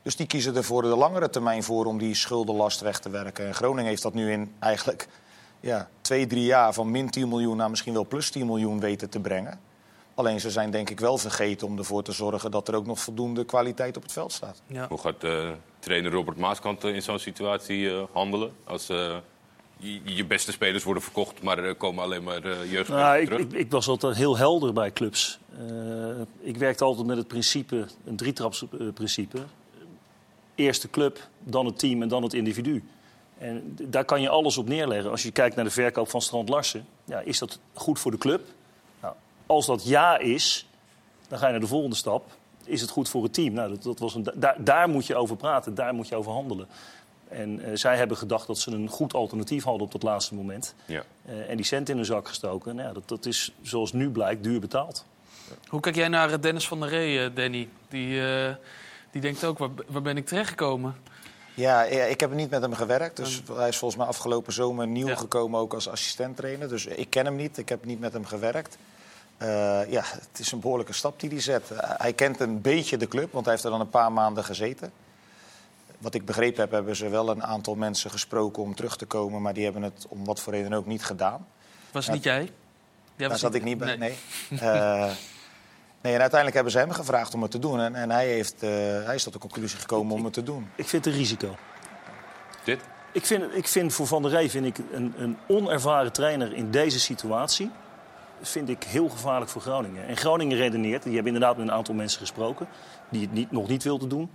Uh, dus die kiezen er voor de langere termijn voor om die schuldenlast weg te werken. En Groningen heeft dat nu in eigenlijk ja, twee, drie jaar van min 10 miljoen naar misschien wel plus 10 miljoen weten te brengen. Alleen ze zijn denk ik wel vergeten om ervoor te zorgen dat er ook nog voldoende kwaliteit op het veld staat. Ja. Hoe gaat uh, trainer Robert Maaskant in zo'n situatie uh, handelen? Als uh, je, je, beste spelers worden verkocht, maar er komen alleen maar jeugdspelers nou, terug? Ik, ik, ik, was altijd heel helder bij clubs. ik werkte altijd met het principe, een drietrapsprincipe. Eerste club, dan het team en dan het individu. En daar kan je alles op neerleggen. Als je kijkt naar de verkoop van Strand Larsen, ja, is dat goed voor de club? Nou, als dat ja is, dan ga je naar de volgende stap. Is het goed voor het team? Nou, dat, dat was een, daar, daar, moet je over praten, daar moet je over handelen. En uh, zij hebben gedacht dat ze een goed alternatief hadden op dat laatste moment. Ja. Uh, en die cent in de zak gestoken. Nou, ja, dat, dat is, zoals nu blijkt, duur betaald. Hoe kijk jij naar Dennis van der Ree, Danny? Die, uh, die denkt ook, waar, waar ben ik terechtgekomen? Ja, ik heb niet met hem gewerkt. Dus hij is volgens mij afgelopen zomer nieuw ja. gekomen ook als assistent-trainer. Dus ik ken hem niet, ik heb niet met hem gewerkt. Uh, ja, het is een behoorlijke stap die hij zet. Uh, hij kent een beetje de club, want hij heeft er dan een paar maanden gezeten. Wat ik begrepen heb, hebben ze wel een aantal mensen gesproken om terug te komen. Maar die hebben het om wat voor reden ook niet gedaan. Was het niet jij? Jij Daar zat niet... ik niet bij, nee. nee. Uh, Nee, en uiteindelijk hebben ze hem gevraagd om het te doen. En, en hij, heeft, uh, hij is tot de conclusie gekomen om het te doen. Ik vind het een risico. Dit? Ik vind, ik vind voor Van der Rey vind ik een, een onervaren trainer in deze situatie... vind ik heel gevaarlijk voor Groningen. En Groningen redeneert, die hebben inderdaad met een aantal mensen gesproken... die het niet, nog niet wilden doen.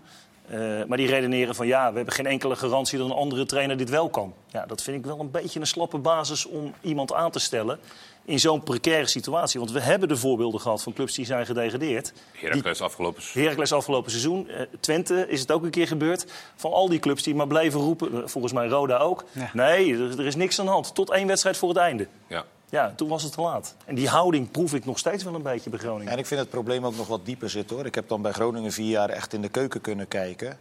Uh, maar die redeneren van ja, we hebben geen enkele garantie dat een andere trainer dit wel kan. Ja, dat vind ik wel een beetje een slappe basis om iemand aan te stellen in zo'n precaire situatie. Want we hebben de voorbeelden gehad van clubs die zijn gedegradeerd. Heracles afgelopen seizoen. Heracles afgelopen seizoen. Uh, Twente is het ook een keer gebeurd. Van al die clubs die maar bleven roepen, uh, volgens mij Roda ook. Ja. Nee, er, er, is niks aan de hand. Tot één wedstrijd voor het einde. Ja. Ja, toen was het te laat. En die houding proef ik nog steeds wel een beetje bij Groningen. En ik vind het probleem ook nog wat dieper zitten hoor. Ik heb dan bij Groningen vier jaar echt in de keuken kunnen kijken.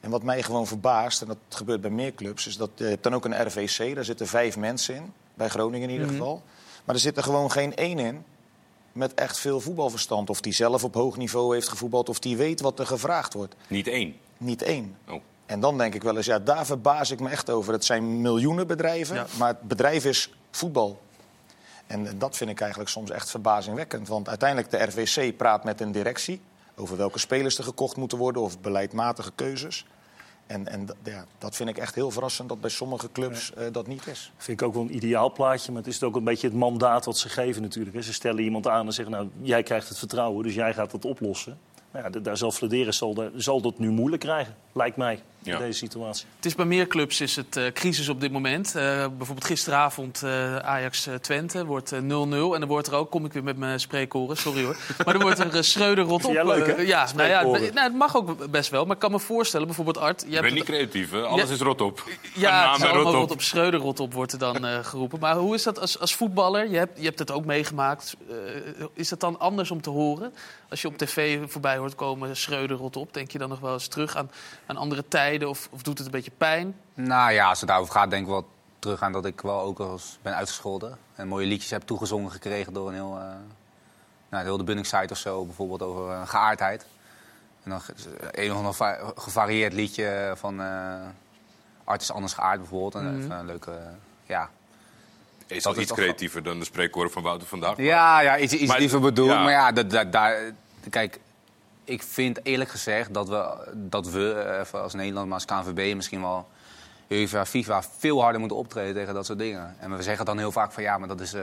En wat mij gewoon verbaast, en dat gebeurt bij meer clubs, is dat je hebt dan ook een RVC. Daar zitten vijf mensen in, bij Groningen in ieder geval. Mm -hmm. Maar er zit er gewoon geen één in met echt veel voetbalverstand. Of die zelf op hoog niveau heeft gevoetbald, of die weet wat er gevraagd wordt. Niet één? Niet één. Oh. En dan denk ik wel eens, ja, daar verbaas ik me echt over. Het zijn miljoenen bedrijven, ja. maar het bedrijf is voetbal. En dat vind ik eigenlijk soms echt verbazingwekkend. Want uiteindelijk de RVC praat met een directie over welke spelers er gekocht moeten worden of beleidmatige keuzes. En, en ja, dat vind ik echt heel verrassend dat bij sommige clubs uh, dat niet is. Vind ik ook wel een ideaal plaatje, maar het is ook een beetje het mandaat wat ze geven natuurlijk. Ze stellen iemand aan en zeggen, nou, jij krijgt het vertrouwen, dus jij gaat het oplossen. Nou ja, daar zal Fladeren zal, zal dat nu moeilijk krijgen, lijkt mij, ja. in deze situatie. Het is bij meer clubs is het uh, crisis op dit moment. Uh, bijvoorbeeld gisteravond uh, Ajax-Twente wordt 0-0. en dan wordt er ook, kom ik weer met mijn spreekkoren, sorry hoor. Maar dan wordt er Schreuder rot op. Ja, leuk, hè? ja, nou ja, nou, het mag ook best wel. Maar ik kan me voorstellen, bijvoorbeeld Art... Je bent niet creatief, hè? Alles ja, is rot op. Ja, het is allemaal rot op. Schreuder rot op wordt er dan geroepen. Maar hoe is dat als, als voetballer? Je hebt, je hebt het ook meegemaakt. is het dan anders om te horen? Als je op tv voorbij hoort komen, Schreuder rot op. Denk je dan nog wel eens terug aan, aan andere tijden? Of, of doet het een beetje pijn? Nou ja, als het daarover gaat, denk ik wel terug aan dat ik wel ook als ben uitgescholden. En mooie liedjes heb toegezongen gekregen door een heel, uh, nou, heel de Bunningsite of zo. Bijvoorbeeld over uh, geaardheid. En dan een of ander gevarieerd liedje van uh, Art is anders geaard bijvoorbeeld. En mm -hmm. een leuke, ja... Is al iets creatiever dan de spreekwoorden van Wouter vandaag. Ja, ja iets, iets maar, liever bedoeld. Ja. Maar ja, dat, dat, daar, kijk, ik vind eerlijk gezegd dat we, dat we als Nederland, maar als KNVB misschien wel UEFA, FIFA veel harder moeten optreden tegen dat soort dingen. En we zeggen dan heel vaak van ja, maar dat is uh,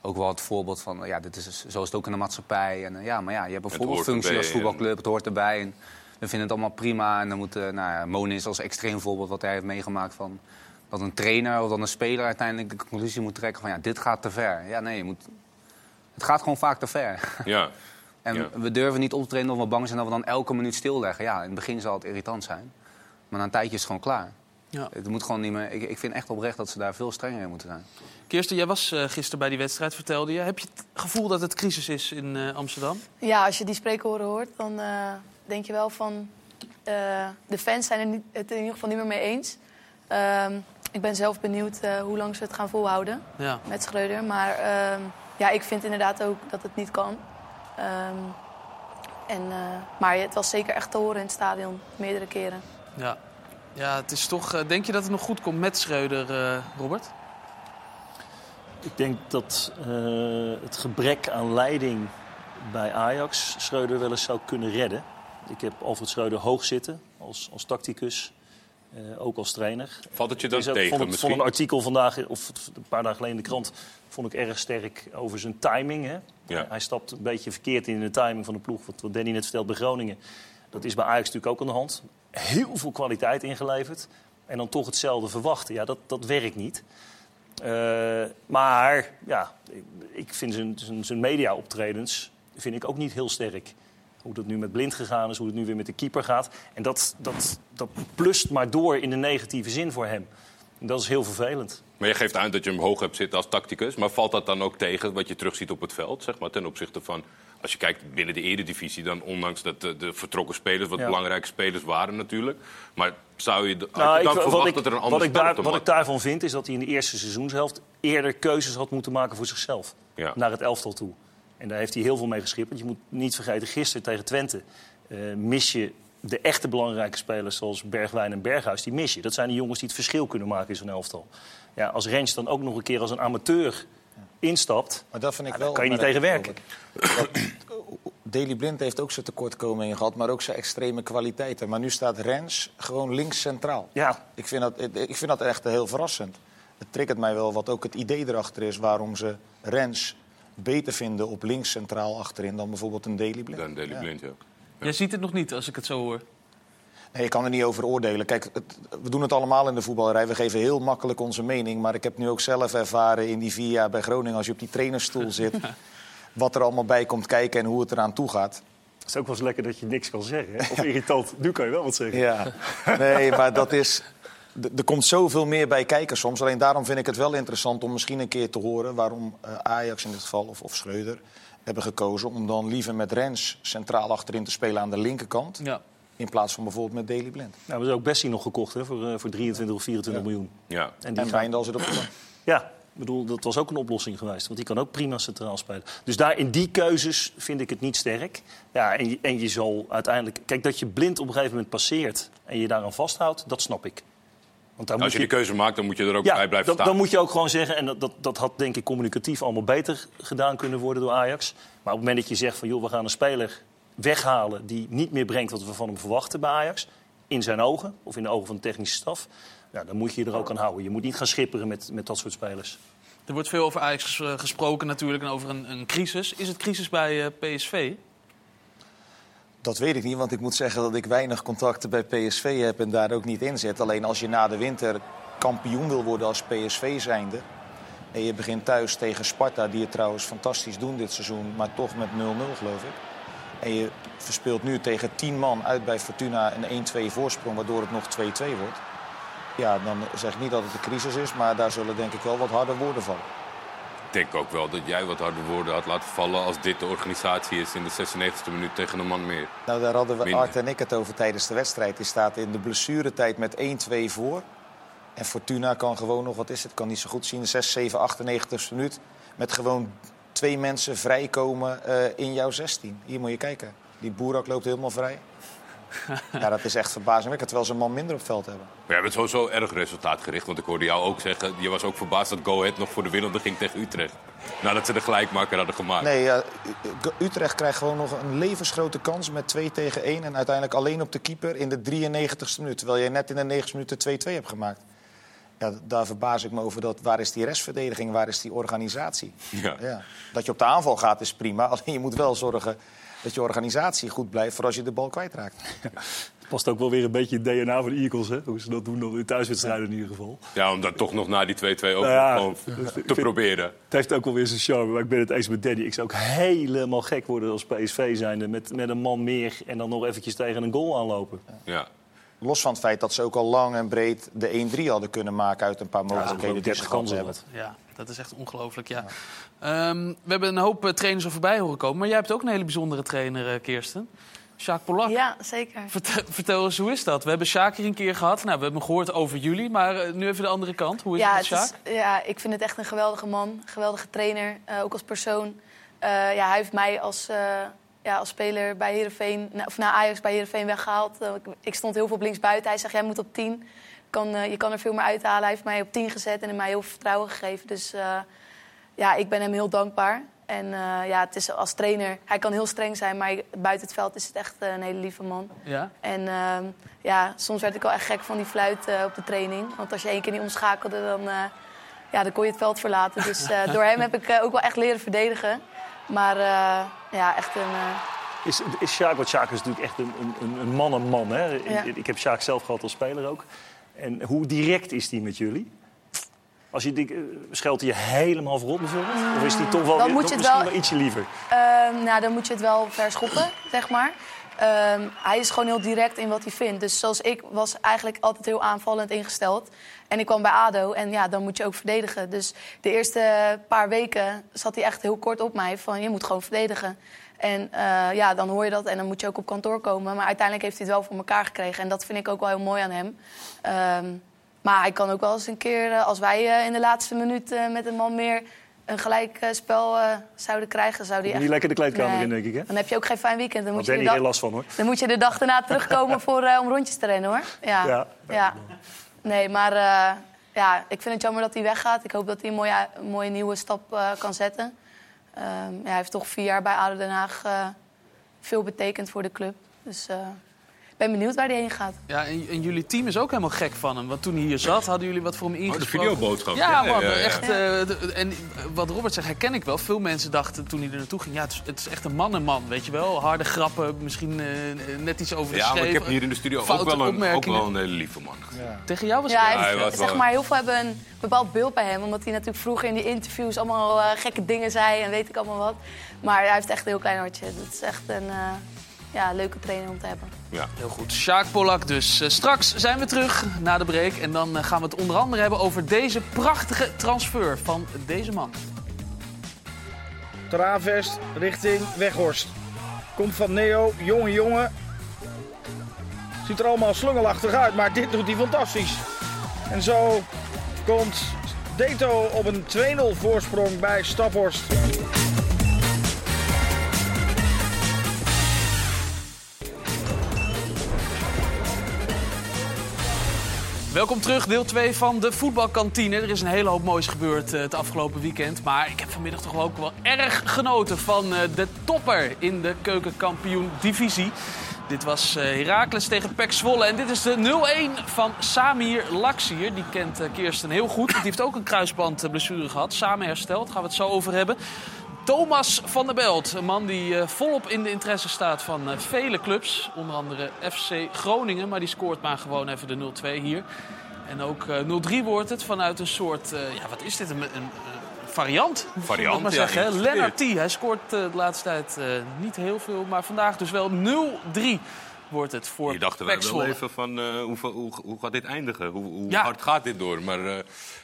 ook wel het voorbeeld van ja, dit is zo is het ook in de maatschappij. En uh, ja, maar ja, je hebt een voorbeeldfunctie als voetbalclub, het hoort erbij. En we vinden het allemaal prima. En dan moet, nou ja, Moon is als extreem voorbeeld wat hij heeft meegemaakt van dat een trainer of dan een speler uiteindelijk de conclusie moet trekken van ja, dit gaat te ver. Ja, nee, je moet, het gaat gewoon vaak te ver. Ja. En Ja. we durven niet op te trainen omdat we bang zijn dat we dan elke minuut stilleggen. Ja, in het begin zal het irritant zijn. Maar na een tijdje is het gewoon klaar. Ja. Het moet gewoon niet meer, ik, ik vind echt oprecht dat ze daar veel strenger in moeten zijn. Kirsten, jij was uh, gisteren bij die wedstrijd, vertelde je. Heb je het gevoel dat het crisis is in uh, Amsterdam? Ja, als je die spreekhoren hoort, dan uh, denk je wel van... de fans zijn het in ieder geval niet meer mee eens. Um, ik ben zelf benieuwd eh, hoe lang ze het gaan volhouden Ja. met Schreuder. Maar ehm, ja, ik vind inderdaad ook dat het niet kan. Ehm, en, eh, maar het was zeker echt te horen in het stadion, meerdere keren. Ja. ja, het is toch... eh, denk je dat het nog goed komt met Schreuder, eh, Robert? Ik denk dat eh, het gebrek aan leiding bij Ajax Schreuder wel eens zou kunnen redden. Ik heb Alfred Schreuder hoog zitten als, als tacticus, eh, ook als trainer. Valt het je dan Ik vond, tegen het- misschien? vond een artikel vandaag, of een paar dagen geleden in de krant, vond ik erg sterk over zijn timing. Hè? Ja. Hij stapt een beetje verkeerd in de timing van de ploeg. Wat, Danny net vertelt bij Groningen. Dat is bij Ajax natuurlijk ook aan de hand. Heel veel kwaliteit ingeleverd. En dan toch hetzelfde verwachten. Ja, dat, dat werkt niet. Eh, maar ja, ik- ik vind zijn, zijn, zijn media-optredens vind ik ook niet heel sterk. Hoe dat nu met Blind gegaan is, hoe het nu weer met de keeper gaat. En dat, dat, dat plust maar door in de negatieve zin voor hem. En dat is heel vervelend. Maar je geeft aan dat je hem hoog hebt zitten als tacticus. Maar valt dat dan ook tegen wat je terugziet op het veld? Zeg maar, ten opzichte van, als je kijkt binnen de eredivisie... dan ondanks dat de, de vertrokken spelers wat Ja. belangrijke spelers waren natuurlijk. Maar zou je, Nou, je dan ik- verwacht wat, ik, dat er een ander wat, ik daar, wat ik daarvan vind, is dat hij in de eerste seizoenshelft eerder keuzes had moeten maken voor zichzelf. Ja. Naar het elftal toe. En daar heeft hij heel veel mee geschipt. Want je moet niet vergeten, gisteren tegen Twente eh, mis je de echte belangrijke spelers zoals Bergwijn en Berghuis. Die mis je. Dat zijn de jongens die het verschil kunnen maken in zo'n elftal. Ja, als Rens dan ook nog een keer als een amateur instapt, Maar dat vind ik Ja, wel daar kan je niet tegen opmerkelijk, Robert. Dat- Daley Blind heeft ook zijn tekortkomingen gehad, maar ook zijn extreme kwaliteiten. Maar nu staat Rens gewoon links centraal. ja, Ik vind dat, ik vind dat echt heel verrassend. Het triggert mij wel wat ook het idee erachter is waarom ze Rens beter vinden op links centraal achterin dan bijvoorbeeld een Daley Blind. Dan Ja. Blind, ja. Jij ziet het nog niet, als ik het zo hoor. Nee, ik kan er niet over oordelen. Kijk, het- we doen het allemaal in de voetballerij. We geven heel makkelijk onze mening. Maar ik heb nu ook zelf ervaren in die vier jaar bij Groningen... als je op die trainerstoel zit, wat er allemaal bij komt kijken en hoe het eraan toe gaat. het is ook wel eens lekker dat je niks kan zeggen. Hè? Of irritant, nu kan je wel wat zeggen. Ja, nee, maar dat is. Er komt zoveel meer bij kijken soms. Alleen daarom vind ik het wel interessant om misschien een keer te horen waarom eh, Ajax in dit geval of, of Schreuder hebben gekozen om dan liever met Rens centraal achterin te spelen aan de linkerkant. Ja. In plaats van bijvoorbeeld met Daley Blind. Nou, we hebben ook Bessie nog gekocht hè, voor, eh, voor 23 of 24 Ja. miljoen. ja. En die En zit op de bank. Ja, ik bedoel, dat was ook een oplossing geweest. Want die kan ook prima centraal spelen. Dus daar in die keuzes vind ik het niet sterk. Ja, en je, en je zal uiteindelijk... Kijk, dat je blind op een gegeven moment passeert... en je daaraan vasthoudt, dat snap ik. Want daar Als je die keuze maakt, dan moet je er ook ja, bij blijven dan, staan. dan moet je ook gewoon zeggen... en dat, dat, dat had denk ik communicatief allemaal beter gedaan kunnen worden door Ajax. Maar op het moment dat je zegt van... joh, we gaan een speler weghalen... die niet meer brengt wat we van hem verwachten bij Ajax... in zijn ogen, of in de ogen van de technische staf... Ja, dan moet je je er ook aan houden. Je moet niet gaan schipperen met, met dat soort spelers. Er wordt veel over Ajax eh, gesproken natuurlijk en over een, een crisis. Is het crisis bij eh, PSV? Dat weet ik niet, want ik moet zeggen dat ik weinig contacten bij PSV heb en daar ook niet in zit. Alleen als je na de winter kampioen wil worden als PSV zijnde... en je begint thuis tegen Sparta, die het trouwens fantastisch doen dit seizoen... maar toch met 0-0 geloof ik. En je verspeelt nu tegen 10 man uit bij Fortuna een 1-2 voorsprong... waardoor het nog 2-2 wordt. Ja, dan zeg ik niet dat het een crisis is, maar daar zullen denk ik wel wat harde woorden vallen. Ik denk ook wel dat jij wat harde woorden had laten vallen... als dit de organisatie is in de 96e minuut tegen een man meer. Nou, daar hadden we. Art en ik het over tijdens de wedstrijd. Die staat in de blessuretijd met 1-2 voor. En Fortuna kan gewoon nog, wat is het, kan niet zo goed zien, 6, 7, 98 minuut. Met gewoon twee mensen vrijkomen eh, in jouw 16. Hier moet je kijken. Die Boerak loopt helemaal vrij. ja, dat is echt verbazingwekkend, terwijl ze een man minder op veld hebben. Maar jij bent sowieso erg resultaatgericht. Want ik hoorde jou ook zeggen... je was ook verbaasd dat Go Ahead nog voor de winnende ging tegen Utrecht. Nadat ze de gelijkmaker hadden gemaakt. Nee, Utrecht krijgt gewoon nog een levensgrote kans met 2 tegen 1. En uiteindelijk alleen op de keeper in de 93ste minuut. Terwijl jij net in de 90 minuten 2-2 hebt gemaakt. Ja, daar verbaas ik me over. Dat, waar is die restverdediging? Waar is die organisatie? Ja. Ja. Dat je op de aanval gaat is prima. Alleen je moet wel zorgen dat je organisatie goed blijft voor als je de bal kwijtraakt. past ook wel weer een beetje in het DNA van de Eagles, hè? hoe ze dat doen dan in thuiswedstrijden in ieder geval. Ja, om dat toch nog na die 2-2 ook Nou ja, gewoon te proberen. Het heeft ook wel weer zijn charme, maar ik ben het eens met Danny. Ik zou ook helemaal gek worden als PSV zijnde met, met een man meer... en dan nog eventjes tegen een goal aanlopen. Ja. Los van het feit dat ze ook al lang en breed de 1-3 hadden kunnen maken uit een paar Ja, mogelijkheden die ze 30 gehad kansen hebben. Ja, dat is echt ongelooflijk, ja. Ehm, we hebben een hoop eh, trainers er voorbij horen komen. Maar jij hebt ook een hele bijzondere trainer, eh, Kirsten. Sjaak Polak. Ja, zeker. Vertel, vertel eens, hoe is dat? We hebben Sjaak hier een keer gehad. Nou, we hebben gehoord over jullie, maar eh, nu even de andere kant. Hoe is ja, het met Sjaak? ja, ik vind het echt een geweldige man. Geweldige trainer, eh, ook als persoon. Eh, ja, hij heeft mij als, eh, ja, als speler bij Heerenveen, na- of na Ajax bij Heerenveen weggehaald. Eh, ik, ik stond heel veel op linksbuiten. Hij zegt, jij moet op 10. Kan, eh, je kan er veel meer uithalen. Hij heeft mij op 10 gezet en mij heel veel vertrouwen gegeven. Dus eh, ja, ik ben hem heel dankbaar. En eh, ja, het is als trainer, hij kan heel streng zijn, maar buiten het veld is het echt een hele lieve man. Ja? En ehm, ja, soms werd ik wel echt gek van die fluit eh, op de training. Want als je één keer niet omschakelde, dan, eh, ja, dan kon je het veld verlaten. Dus eh, door hem heb ik ook wel echt leren verdedigen. Maar eh, ja, echt een... eh, Is, is Sjaak, want Sjaak is natuurlijk echt een, een- een, een man een man. Hè? Ja. Ik, ik heb Sjaak zelf gehad als speler ook. En hoe direct is die met jullie? Als je, denkt, eh, scheldt hij je helemaal voorop bijvoorbeeld? Of is die toch wel, Dan weer- moet toch je het misschien wel- wel ietsje liever? Ehm, nou, dan moet je het wel verschoppen, zeg maar. Ehm, hij is gewoon heel direct in wat hij vindt. Dus zoals ik was eigenlijk altijd heel aanvallend ingesteld. En ik kwam bij ADO en ja, dan moet je ook verdedigen. Dus de eerste paar weken zat hij echt heel kort op mij van je moet gewoon verdedigen. En eh, ja, dan hoor je dat en dan moet je ook op kantoor komen. Maar uiteindelijk heeft hij het wel voor elkaar gekregen. En dat vind ik ook wel heel mooi aan hem. Ehm, maar hij kan ook wel eens een keer, eh, als wij eh, in de laatste minuut met een man meer een gelijk spel zouden krijgen, zou die Niet echt... lekker de kleedkamer Nee. in, denk ik. Hè? Dan heb je ook geen fijn weekend. Dan moet, je heel dag, last van, hoor. dan moet je de dag daarna terugkomen voor, om rondjes te rennen, hoor. Ja. Ja. ja. Nee, maar ja, ik vind het jammer dat hij weggaat. Ik hoop dat hij een mooie, mooie nieuwe stap kan zetten. Ehm, ja, hij heeft toch vier jaar bij ADO Den Haag eh, veel betekend voor de club. Dus eh, ben benieuwd waar hij heen gaat. Ja, en, en jullie team is ook helemaal gek van hem. Want toen hij hier zat, hadden jullie wat voor hem Oh, de ingesproken. videoboodschap. Ja, man, ja, ja. echt. eh, de- en wat Robert zegt, herken ik wel. Veel mensen dachten toen hij er naartoe ging... ja, het is, het is echt een mannenman, weet je wel. Harde grappen, misschien eh, net iets over Ja, maar ik heb hier in de studio ook wel, een, ook wel een hele lieve man. Tegen jou was Ja, het... hij Ja, hij heeft- was zeg wel- maar, heel veel hebben een bepaald beeld bij hem. Omdat hij natuurlijk vroeger in die interviews allemaal eh, gekke dingen zei en weet ik allemaal wat. Maar hij heeft echt een heel klein hartje. Dat is echt een eh, ja, leuke trainer om te hebben. Ja. Heel goed. Sjaak Polak dus. Eh, straks zijn we terug na de break. En dan eh, gaan we het onder andere hebben over deze prachtige transfer van deze man. Travest richting Weghorst. Komt van Neo, jonge jongen. Ziet er allemaal slungelachtig uit, maar dit doet hij fantastisch. En zo komt Deto op een 2-0 voorsprong bij Staphorst. Welkom terug, deel 2 van de voetbalkantine. Er is een hele hoop moois gebeurd eh, het afgelopen weekend. Maar ik heb vanmiddag toch ook wel erg genoten van eh, de topper in de keukenkampioen-divisie. Dit was eh Heracles tegen Pek Zwolle. En dit is de 0-1 van Samir Laksier. Die kent Kirsten heel goed. Die heeft ook een kruisbandblessure gehad. Samen hersteld, gaan we het zo over hebben. Thomas van der Belt, een man die eh, volop in de interesse staat van eh, vele clubs. Onder andere FC Groningen, maar die scoort maar gewoon even de 0-2 hier. En ook eh, 0-3 wordt het vanuit een soort, eh, ja wat is dit, een, een, variant? Variant, Moet ik maar ja, zeggen. Lennart T, hij scoort eh, de laatste tijd eh, niet heel veel, maar vandaag dus wel 0-3 wordt het voor Je wij PEC wel even van eh, hoe, hoe, hoe gaat dit eindigen? Hoe, hoe Ja. hard gaat dit door? Maar eh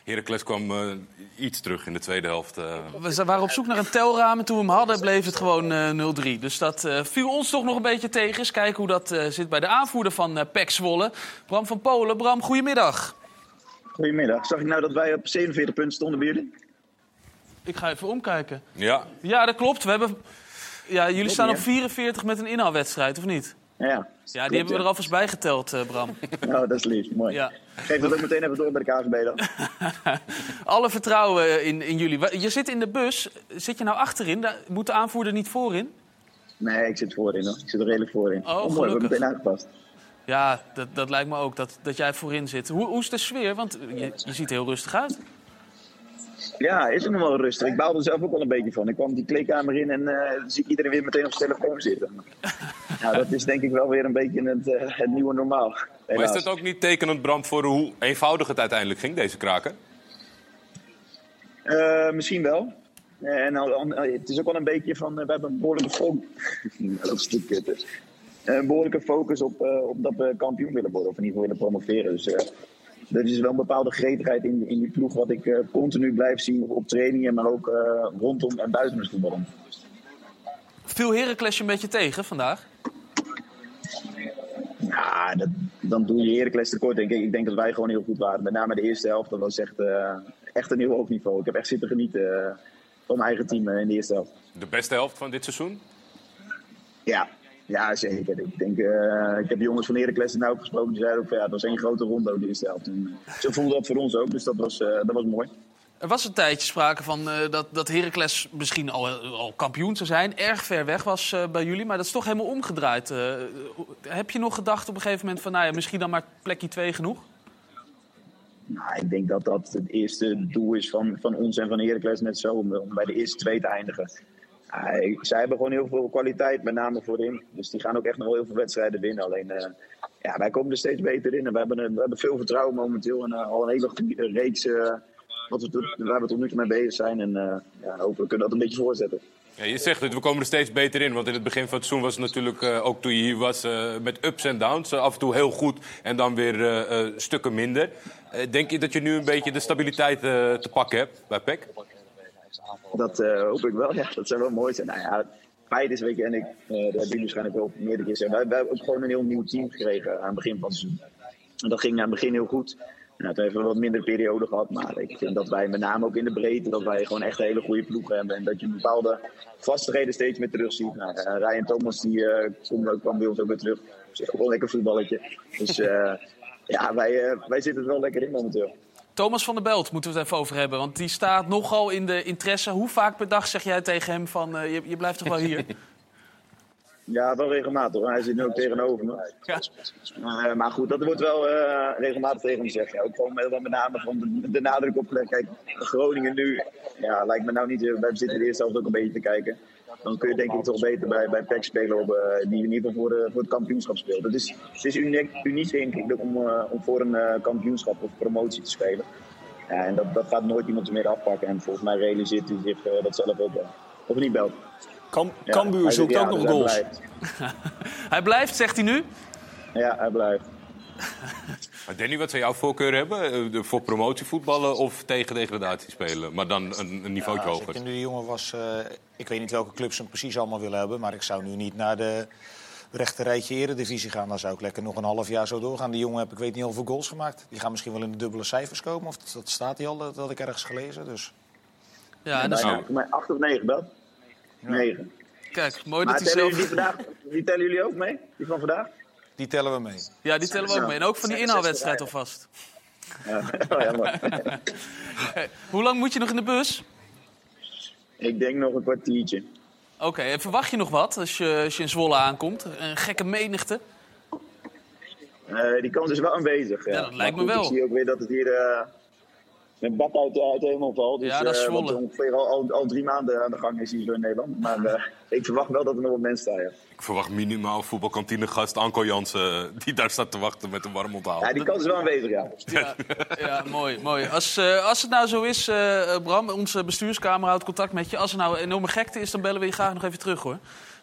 Heracles kwam eh, iets terug in de tweede helft. We waren op zoek naar een telraam en toen we hem hadden bleef het gewoon eh 0-3. Dus dat eh, viel ons toch nog een beetje tegen. Eens kijken hoe dat eh, zit bij de aanvoerder van eh PEC Zwolle. Bram van Polen. Bram, goedemiddag. Goedemiddag. Zag ik nou dat wij op 47 punten stonden bij jullie? Ik ga even omkijken. Ja, Ja, dat klopt. We hebben... Ja, jullie staan op hè? 44 met een inhaalwedstrijd, of niet? Ja. Ja, die hebben we er alvast bij geteld, eh, Bram. Oh, dat is lief. Mooi. Ja. Geef dat ook meteen even door bij de KVB dan. Alle vertrouwen in, in jullie. Je zit in de bus. Zit je nou achterin? Daar moet de aanvoerder niet voorin? Nee, ik zit voorin hoor. Ik zit er redelijk voorin. Oh, mooi, we meteen aangepast. Ja, dat, dat lijkt me ook, dat, dat jij voorin zit. Hoe, hoe is de sfeer? Want je, je ziet er heel rustig uit. Ja, is het nog wel rustig. Ik baalde er zelf ook wel een beetje van. Ik kwam die kleedkamer in en eh, zie ik iedereen weer meteen op zijn telefoon zitten. Ja, dat is denk ik wel weer een beetje het, eh, het nieuwe normaal. maar is dat ook niet tekenend, Bram, voor hoe eenvoudig het uiteindelijk ging, deze kraken? Eh, misschien wel. En al- al- het is ook wel een beetje van, we hebben een behoorlijke focus. dat is dus. Een behoorlijke focus op, op dat we kampioen willen worden, of in ieder geval willen promoveren. Dus er is wel een bepaalde gretigheid in, in die ploeg, wat ik eh, continu blijf zien op trainingen, maar ook eh, rondom en buiten het voetbal. Viel Heracles je een beetje tegen vandaag? Ja, dat, dan doe je Heracles tekort. Denk ik. ik denk dat wij gewoon heel goed waren. Met name de eerste helft, dat was echt, eh, echt een heel hoog niveau. Ik heb echt zitten genieten van mijn eigen team in de eerste helft. De beste helft van dit seizoen? Ja, ja zeker. Ik, denk, eh, ik heb jongens van Heracles nou ook gesproken. Die zeiden ook, van, ja, dat was één grote ronde de eerste helft. En, eh, zo voelde dat voor ons ook, dus dat was, eh, dat was mooi. Er was een tijdje sprake van dat, dat Heracles misschien al, al kampioen zou zijn. Erg ver weg was bij jullie, maar dat is toch helemaal omgedraaid. Heb je nog gedacht op een gegeven moment van... nou ja, misschien dan maar plekje 2 genoeg? Nou, ik denk dat dat het eerste doel is van, van ons en van Heracles net zo, om, om bij de eerste twee te eindigen. Zij hebben gewoon heel veel kwaliteit, met name voorin. Dus die gaan ook echt nog wel heel veel wedstrijden winnen. Alleen, eh, ja, wij komen er steeds beter in. En we hebben, we hebben veel vertrouwen momenteel. En eh, al een hele reeks eh, wat we, waar we tot nu toe mee bezig zijn. En ja, hopelijk kunnen we dat een beetje voortzetten. Ja, je zegt het, we komen er steeds beter in. Want in het begin van het seizoen was het natuurlijk, ook toen je hier was, met ups en downs. Af en toe heel goed en dan weer stukken minder. Denk je dat je nu een beetje de stabiliteit te pakken hebt bij PEC? Dat eh, hoop ik wel, ja. Dat zou wel mooi zijn. Nou ja, feit is, en ik, eh dat hebben waarschijnlijk wel meerdere keer gezegd. Wij, wij hebben ook gewoon een heel nieuw team gekregen aan het begin van het seizoen. En dat ging aan het begin heel goed. Nou, toen hebben we wat minder periode gehad. Maar ik vind dat wij met name ook in de breedte, dat wij gewoon echt een hele goede ploeg hebben. En dat je bepaalde vastigheden steeds meer terugziet. Nou, eh, Ryan Thomas die, komt ook- kwam bij ons ook weer terug. Dat is ook wel een lekker voetballetje. Dus ja, wij, wij zitten er wel lekker in momenteel. Thomas van der Belt moeten we het even over hebben. Want die staat nogal in de interesse. Hoe vaak per dag zeg jij tegen hem van... eh, je, je blijft toch wel hier? Ja, wel regelmatig. hoor. Hij zit nu ook tegenover me. Ja. Eh, maar goed, dat wordt wel eh, regelmatig tegen hem gezegd. Ja, ook gewoon met, met name van de, de nadruk op. eh, Kijk, Groningen nu, ja, lijkt me nou niet. eh, Wij zitten de eerste helft ook een beetje te kijken. Dan kun je denk ik toch beter bij, bij PEC spelen op, eh, die in ieder geval voor, de, voor het kampioenschap speelt. Het is, het is uniek, uniek denk ik om, eh, om voor een eh, kampioenschap of promotie te spelen. Ja, en dat, dat gaat nooit iemand meer afpakken. En volgens mij realiseert hij zich eh, dat zelf ook wel. Of niet, Bel? Kam Ja, Cambuur hij- zoekt ja, ook nog hij goals. blijft. Hij blijft, zegt hij nu. Ja, hij blijft. Maar Danny, wat zou jouw voorkeur hebben? Eh, Voor promotievoetballen of tegen degradatie spelen? Maar dan een, een niveau Ja, als hoger. ik nu de jongen was, eh, ik weet niet welke clubs hem precies allemaal willen hebben, maar ik zou nu niet naar de rechter rijtje eredivisie gaan. Dan zou ik lekker nog een half jaar zo doorgaan. Die jongen heb ik weet niet hoeveel goals gemaakt. Die gaan misschien wel in de dubbele cijfers komen, of dat, staat hij al, dat had ik ergens gelezen. Dus. Ja, en dat is. Voor mij acht of negen, Bel? Negen. kijk, mooi Maar dat hij zelf... die vandaag, die tellen jullie ook mee? Die van vandaag? Die tellen we mee. Ja, die tellen we ook mee. En ook van die inhaalwedstrijd alvast. Ja, oh, ja mooi. Hoe lang moet je nog in de bus? Ik denk nog een kwartiertje. Oké, en verwacht je nog wat als je, als je in Zwolle aankomt? Een gekke menigte? Eh, die kans is wel aanwezig. Ja, Ja, dat lijkt me wel. Ik zie ook weer dat het hier een bak uit, uit de hemel valt. Dus, Ja, dat is eh, wat Zwolle. ongeveer al, al, al drie maanden aan de gang is hier zo in Nederland. Maar eh, ik verwacht wel dat er nog wat mensen staan. Ja, Ik verwacht minimaal voetbalkantinegast Anko Jansen... eh, die daar staat te wachten met een warm onthaal. ja die kans is wel aanwezig, ja. Ja, ja mooi. mooi. Als, eh, als het nou zo is, Bram, onze bestuurskamer houdt contact met je. Als er nou een enorme gekte is, dan bellen we je graag nog even terug, hoor.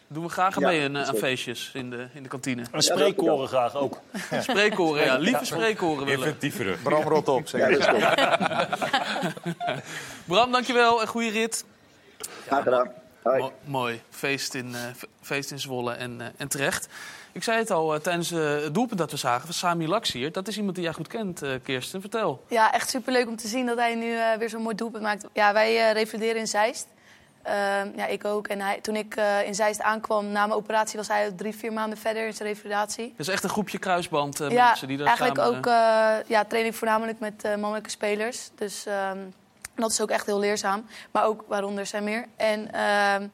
Doen we graag mee aan, eh, aan feestjes in de, in de kantine. En spreekkoren graag ook. Spreekkoren, ja. Lieve spreekkoren willen. Inventievere. Bram, rot op. Zeg. Ja, dat is. Bram, dankjewel en goede rit. Graag gedaan. Mo- mooi. Feest in, eh, fe- feest in Zwolle en, eh, en terecht. Ik zei het al tijdens het doelpunt dat we zagen van Sami Laksier. Dat is iemand die jij goed kent, eh, Kirsten. Vertel. Ja, echt superleuk om te zien dat hij nu eh, weer zo'n mooi doelpunt maakt. Ja, wij eh revalideren in Zeist. Ehm, ja, ik ook. En hij, toen ik eh, in Zeist aankwam na mijn operatie, was hij drie, vier maanden verder in zijn revalidatie. Dat is echt een groepje kruisband ja, mensen die daar eigenlijk samen... ook eh, ja, train ik voornamelijk met mannelijke spelers. Dus ehm, dat is ook echt heel leerzaam. Maar ook waaronder zijn meer. En ehm,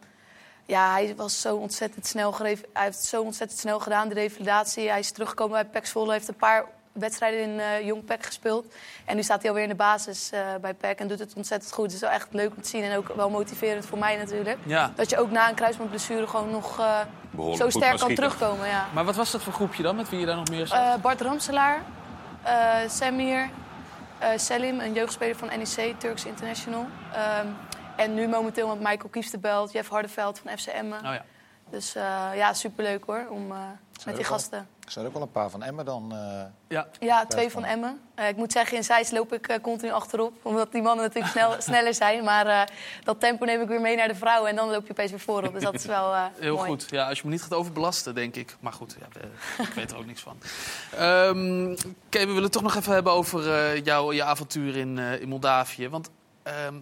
ja, hij was zo ontzettend snel Hij heeft zo ontzettend snel gedaan, de revalidatie. Hij is teruggekomen bij Zwolle, heeft een paar wedstrijden in eh Jong PEC gespeeld. En nu staat hij alweer in de basis eh, bij PEC en doet het ontzettend goed. Het is wel echt leuk om te zien en ook wel motiverend voor mij natuurlijk. Ja. Dat je ook na een kruisbandblessure gewoon nog eh, zo sterk kan terugkomen. Ja. Maar wat was dat voor groepje dan, met wie je daar nog meer? Eh, Bart Ramselaar, eh Samir, eh, Selim, een jeugdspeler van NEC, Turks International. Ehm, en nu momenteel met Michael Kieftenbelt, Jeff Hardeveld van FC Emmen. oh ja. Dus eh, ja, superleuk hoor, om eh, met die gasten. Zijn er ook wel een paar van Emmen dan. eh, Ja. Ja, twee van Emmen. Eh, ik moet zeggen, in Zeist loop ik eh, continu achterop. Omdat die mannen natuurlijk snel, sneller zijn. Maar eh, dat tempo neem ik weer mee naar de vrouwen. En dan loop je opeens weer voorop. Dus dat is wel eh, Heel mooi. goed. Ja, als je me niet gaat overbelasten, denk ik. Maar goed, ja, ik weet er ook niks van. Ehm Kay, we willen het toch nog even hebben over eh, jouw je avontuur in, eh, in Moldavië. Want ehm,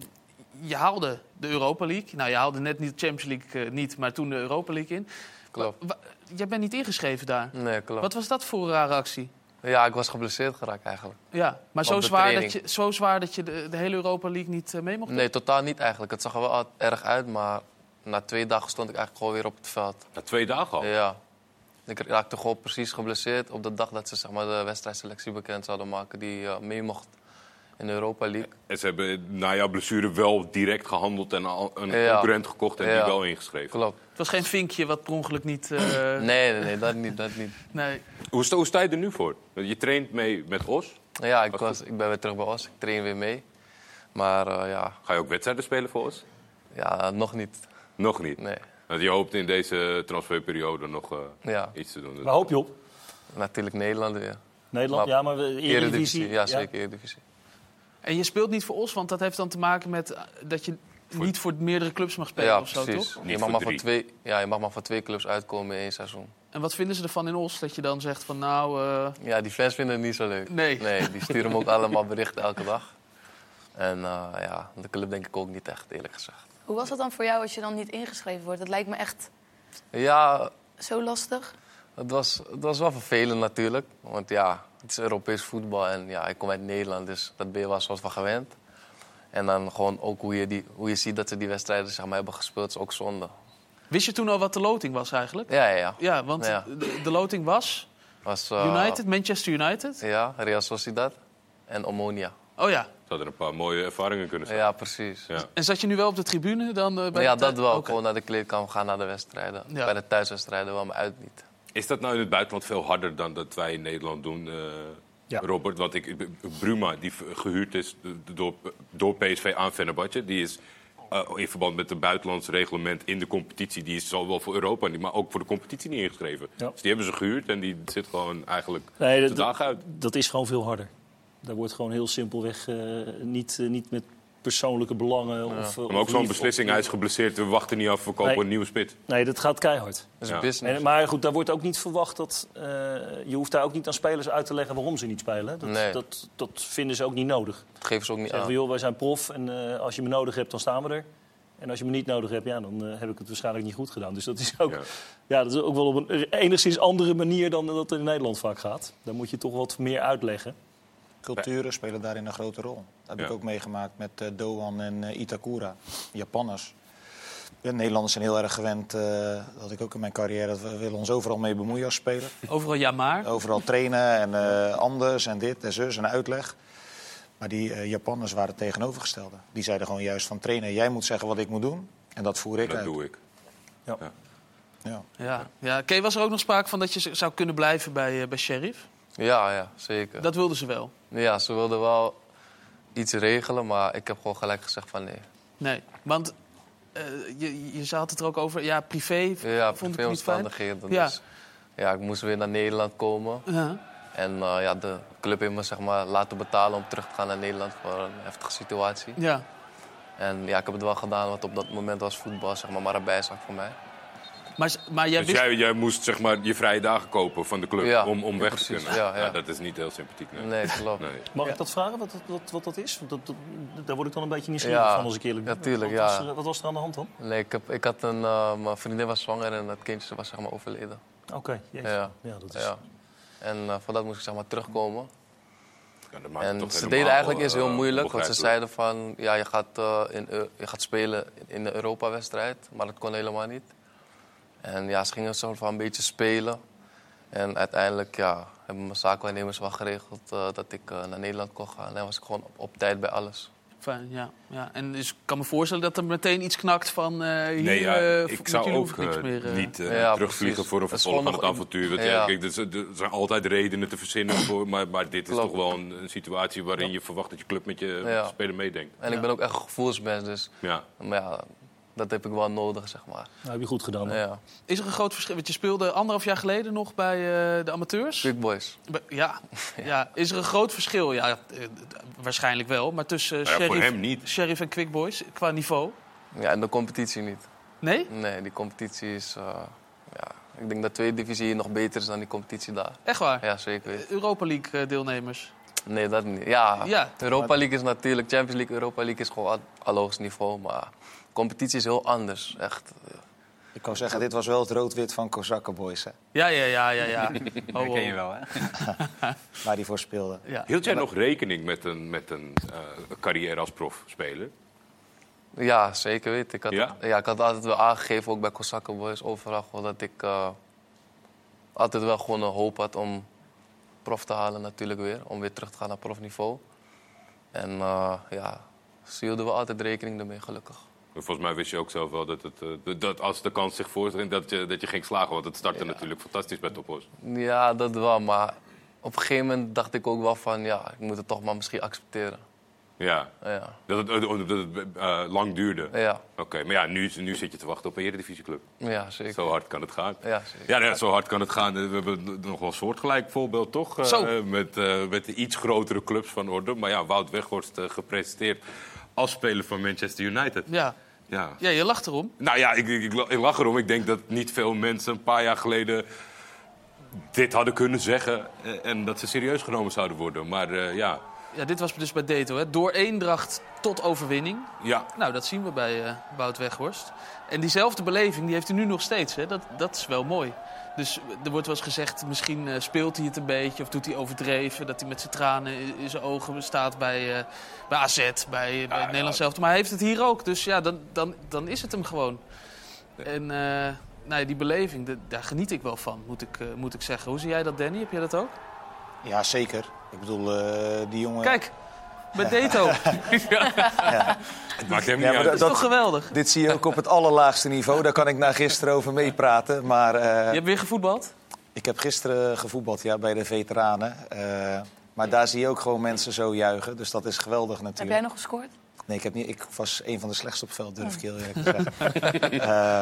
je haalde de Europa League. Nou, je haalde net niet de Champions League niet, maar toen de Europa League in. Klopt. Jij bent niet ingeschreven daar. Nee, klopt. Wat was dat voor een rare actie? Ja, ik was geblesseerd geraakt eigenlijk. Ja, maar zo zwaar, dat je, zo zwaar dat je de, de hele Europa League niet eh, mee mocht doen? Nee, totaal niet eigenlijk. Het zag er wel erg uit, maar na twee dagen stond ik eigenlijk gewoon weer op het veld. Na twee dagen al. Ja. Ik raakte gewoon precies geblesseerd op de dag dat ze zeg maar, de wedstrijdselectie bekend zouden maken die eh, mee mocht in de Europa League. En ze hebben na jouw blessure wel direct gehandeld en al een Ja. concurrent gekocht en Ja. die wel ingeschreven. Klopt. Het was geen vinkje wat per ongeluk niet... eh, Nee, nee, nee, dat niet, dat niet. nee. Hoe, sta, hoe sta je er nu voor? Je traint mee met Os. Ja, ik, was, ik ben weer terug bij Os. Ik train weer mee. Maar eh, ja, Ga je ook wedstrijden spelen voor Os? ja, nog niet. Nog niet. Nee. Want je hoopt in deze transferperiode nog eh, Ja, iets te doen. Dus- Waar hoop je op? natuurlijk Nederland weer. Nederland? Maar- Ja, maar Eredivisie? Ja, zeker Eredivisie. En je speelt niet voor Os, want dat heeft dan te maken met eh, dat je niet voor meerdere clubs mag spelen Ja, of zo, precies. toch? Niet Je mag, voor maar voor drie. twee, ja, je mag maar voor twee clubs uitkomen in één seizoen. En wat vinden ze ervan in Os? Dat je dan zegt van nou, eh, Ja, die fans vinden het niet zo leuk. Nee. Nee, die sturen me ook allemaal berichten elke dag. En eh, ja, de club denk ik ook niet echt, eerlijk gezegd. Hoe was dat dan voor jou als je dan niet ingeschreven wordt? Dat lijkt me echt Ja, zo lastig. het was, het was wel vervelend natuurlijk. Want ja, het is Europees voetbal en ja, ik kom uit Nederland, dus dat ben je wel soort van gewend. En dan gewoon ook hoe je, die, hoe je ziet dat ze die wedstrijden zeg maar, hebben gespeeld, is ook zonde. wist je toen al wat de loting was eigenlijk? Ja, ja, ja. Ja, want Ja. De, de loting was Was, eh, United, Manchester United. Ja, Real Sociedad en Omonia. Oh ja. Ze hadden een paar mooie ervaringen kunnen zijn. Ja, precies. Ja. En zat je nu wel op de tribune dan? eh, bij ja, de- dat wel. Oké. Gewoon naar de kleedkamer gaan, naar de wedstrijden. Ja. Bij de thuiswedstrijden wel, maar uit niet. Is dat nou in het buitenland veel harder dan dat wij in Nederland doen, eh, Ja. Robert? Want ik, Bruma, die gehuurd is door, door PSV aan Fenerbahce... die is eh, in verband met het buitenlands reglement in de competitie... die is zowel voor Europa, niet, maar ook voor de competitie niet ingeschreven. Ja. Dus die hebben ze gehuurd en die zit gewoon eigenlijk Nee, de dat, dag uit. dat is gewoon veel harder. Daar wordt gewoon heel simpelweg eh, niet, niet met persoonlijke belangen. Of, Maar ook zo'n beslissing, of- hij is geblesseerd, we wachten niet af, we kopen Nee. een nieuwe spit. Nee, dat gaat keihard. Dat is Ja. business. En, maar goed, daar wordt ook niet verwacht dat. eh, je hoeft daar ook niet aan spelers uit te leggen waarom ze niet spelen. Dat, Nee. dat, dat vinden ze ook niet nodig. Dat geven ze ook niet Zeggen aan. we, joh, wij zijn prof en eh, als je me nodig hebt, dan staan we er. En als je me niet nodig hebt, ja, dan eh, heb ik het waarschijnlijk niet goed gedaan. Dus dat is ook, Ja. ja. dat is ook wel op een enigszins andere manier dan dat het in Nederland vaak gaat. Dan moet je toch wat meer uitleggen. Culturen spelen daarin een grote rol. Dat heb Ja. ik ook meegemaakt met eh, Doan en eh, Itakura, Japanners. De Nederlanders zijn heel erg gewend, eh, dat had ik ook in mijn carrière, dat we willen ons overal mee bemoeien als speler. Overal ja maar. Overal trainen en eh, anders en dit en zus en uitleg. Maar die eh, Japanners waren het tegenovergestelde. Die zeiden gewoon juist van trainen, jij moet zeggen wat ik moet doen. En dat voer ik Dat uit. doe ik. Ja. Ja. Ja. Kay, was er ook nog sprake van dat je zou kunnen blijven bij, eh, bij Sheriff? Ja, ja, zeker. Dat wilden ze wel. Ja, ze wilden wel iets regelen, maar ik heb gewoon gelijk gezegd van nee. Nee, want eh, je, je had het er ook over, ja, privé Ja, vond ik het niet fijn. Ja. Dus ja, ik moest weer naar Nederland komen. Ja. En eh, ja, de club heeft me zeg maar, laten betalen om terug te gaan naar Nederland voor een heftige situatie. ja. En ja, ik heb het wel gedaan, want op dat moment was voetbal zeg maar, maar een bijzaak voor mij. Maar, maar jij Dus wist... jij, jij moest zeg maar, je vrije dagen kopen van de club Ja, om, om ja, weg te precies. kunnen. Ja, ja. dat is niet heel sympathiek. Nee. Nee, klopt. Nee. Mag Ja. ik dat vragen, wat, dat- wat, wat dat is? Want dat, dat- daar word ik dan een beetje nieuwsgierig Ja, van als ik eerlijk ben. ja, tuurlijk, wat, was ja. er, wat was er aan de hand dan? Nee, ik, heb, ik had een, eh, mijn vriendin was zwanger en het kindje was zeg maar overleden. Oké, jeetje. Ja. ja. dat is... Ja. En eh, voor dat moest ik zeg maar terugkomen. Ja, dat En ze deden eigenlijk eerst heel eh, moeilijk, want ze zeiden van ja, je gaat, eh, in, je gaat spelen in de Europa-wedstrijd, maar dat kon helemaal niet. En ja, ze gingen zo van een beetje spelen. En uiteindelijk ja, hebben mijn zaakwaarnemers wel geregeld eh, dat ik eh, naar Nederland kon gaan. En dan was ik gewoon op, op tijd bij alles. Fijn, ja, ja. En dus ik kan me voorstellen dat er meteen iets knakt van... eh hier, Nee, ja, eh, ik zou ook meer... eh. niet Ja, terugvliegen precies. voor een vervolg van het avontuur. Want, Ja. ja, kijk, er, zijn- er zijn altijd redenen te verzinnen, voor, maar, maar dit is Klopt. toch wel een, een situatie waarin je verwacht dat je club met je Ja. speler meedenkt. En ik ben ook echt een gevoelsmens, dus Ja. maar ja, dat heb ik wel nodig, zeg maar. Nou, heb je goed gedaan. Ja. Is er een groot verschil? Want je speelde anderhalf jaar geleden nog bij eh, de amateurs. Big boys. Be- Ja. ja. Is er een groot verschil? Ja, eh, waarschijnlijk wel. Maar tussen Nou voor Sheriff, hem niet. Sheriff en Quick Boys qua niveau? Ja, en de competitie niet. Nee? Nee, die competitie is... eh, ja, ik denk dat tweede divisie hier nog beter is dan die competitie daar. Echt waar? Ja, zeker weten. Europa League deelnemers. Nee, dat niet. Ja, Ja. Europa League is natuurlijk... Champions League, Europa League is gewoon al, al hoogst niveau. Maar competitie is heel anders. Echt. Ik kan zeggen, dit was wel het rood-wit van Kozakken Boys, hè, Ja, ja, ja, ja. ja. Oh, Dat ken je wel, hè? waar die voor speelde. Ja. Hield jij nog rekening met een, met een eh, carrière als profspeler? Ja, zeker weten. Ik had, Ja? ja? ik had altijd wel aangegeven, ook bij Kozakken Boys, overal, gewoon dat ik eh, altijd wel gewoon een hoop had om prof te halen natuurlijk weer. Om weer terug te gaan naar profniveau. En eh, ja, ze hielden we altijd rekening ermee, gelukkig. Volgens mij wist je ook zelf wel dat, het, eh, dat als de kans zich voorstond, dat je, dat je ging slagen. Want het startte natuurlijk fantastisch bij Topos. Ja, dat wel, maar op een gegeven moment dacht ik ook wel van, ja, ik moet het toch maar misschien accepteren. Ja, Ja, dat het, eh, dat het lang duurde. ja, Oké, maar ja, nu, nu zit je te wachten op een eredivisieclub. ja zeker. Zo hard kan het gaan. Ja, zeker. Ja, zo hard kan het gaan. We hebben nog wel een soortgelijk voorbeeld, toch? Zo. eh, met, met de iets grotere clubs van orde. Maar ja, Wout Weghorst gepresenteerd als speler van Manchester United. Ja. Ja. ja, je lacht erom. Nou ja, ik, ik, ik lach erom. Ik denk dat niet veel mensen een paar jaar geleden dit hadden kunnen zeggen. eh, En dat ze serieus genomen zouden worden. Maar eh, ja, Ja, dit was dus bij Deto, hè. Door eendracht tot overwinning. ja. Nou, dat zien we bij eh Wout Weghorst. En diezelfde beleving die heeft hij nu nog steeds. Hè? Dat, dat is wel mooi. Dus er wordt wel eens gezegd, misschien eh, speelt hij het een beetje... of doet hij overdreven, dat hij met zijn tranen in, in zijn ogen staat bij, eh, bij AZ, bij, bij het Nederlands zelf. Maar hij heeft het hier ook, dus ja, dan, dan, dan is het hem gewoon. En eh, nou ja, die beleving, de- daar geniet ik wel van, moet ik, eh, moet ik zeggen. Hoe zie jij dat, Danny? Heb jij dat ook? Ja, zeker. Ik bedoel, eh, die jongen... Kijk, bij Deto. Het maakt hem Ja, niet maar uit. Dat is toch geweldig? Dit zie je ook op het allerlaagste niveau. Daar kan ik na gisteren over meepraten. Maar eh, Je hebt weer gevoetbald? ik heb gisteren gevoetbald ja, bij de veteranen. Eh, maar daar zie je ook gewoon mensen zo juichen. Dus dat is geweldig Heb natuurlijk. jij nog gescoord? Nee, ik, heb niet, ik was een van de slechtste op het veld, durf ik heel eerlijk te zeggen. Eh,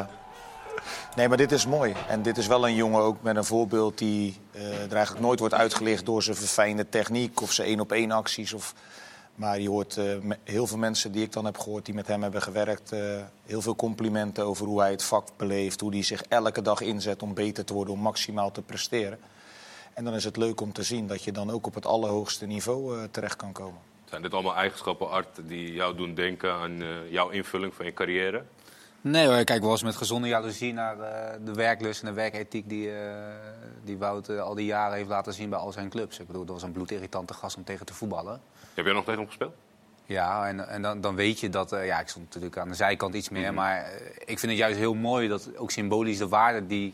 nee, maar dit is mooi. En dit is wel een jongen ook met een voorbeeld die eh, er eigenlijk nooit wordt uitgelicht door zijn verfijnde techniek of zijn één-op-één acties. Of... Maar je hoort eh, heel veel mensen die ik dan heb gehoord die met hem hebben gewerkt, eh, heel veel complimenten over hoe hij het vak beleeft, hoe hij zich elke dag inzet om beter te worden, om maximaal te presteren. En dan is het leuk om te zien dat je dan ook op het allerhoogste niveau eh, terecht kan komen. Zijn dit allemaal eigenschappen, Art, die jou doen denken aan eh, jouw invulling van je carrière? Nee hoor, ik kijk wel eens met gezonde jaloezie naar eh, de werklust en de werkethiek die, eh, die Wout eh, al die jaren heeft laten zien bij al zijn clubs. Ik bedoel, dat was een bloedirritante gast om tegen te voetballen. Heb jij nog tegen hem gespeeld? Ja, en, en dan, dan weet je dat... eh, ja, ik stond natuurlijk aan de zijkant iets meer. Maar eh, ik vind het juist heel mooi dat ook symbolisch de waarde die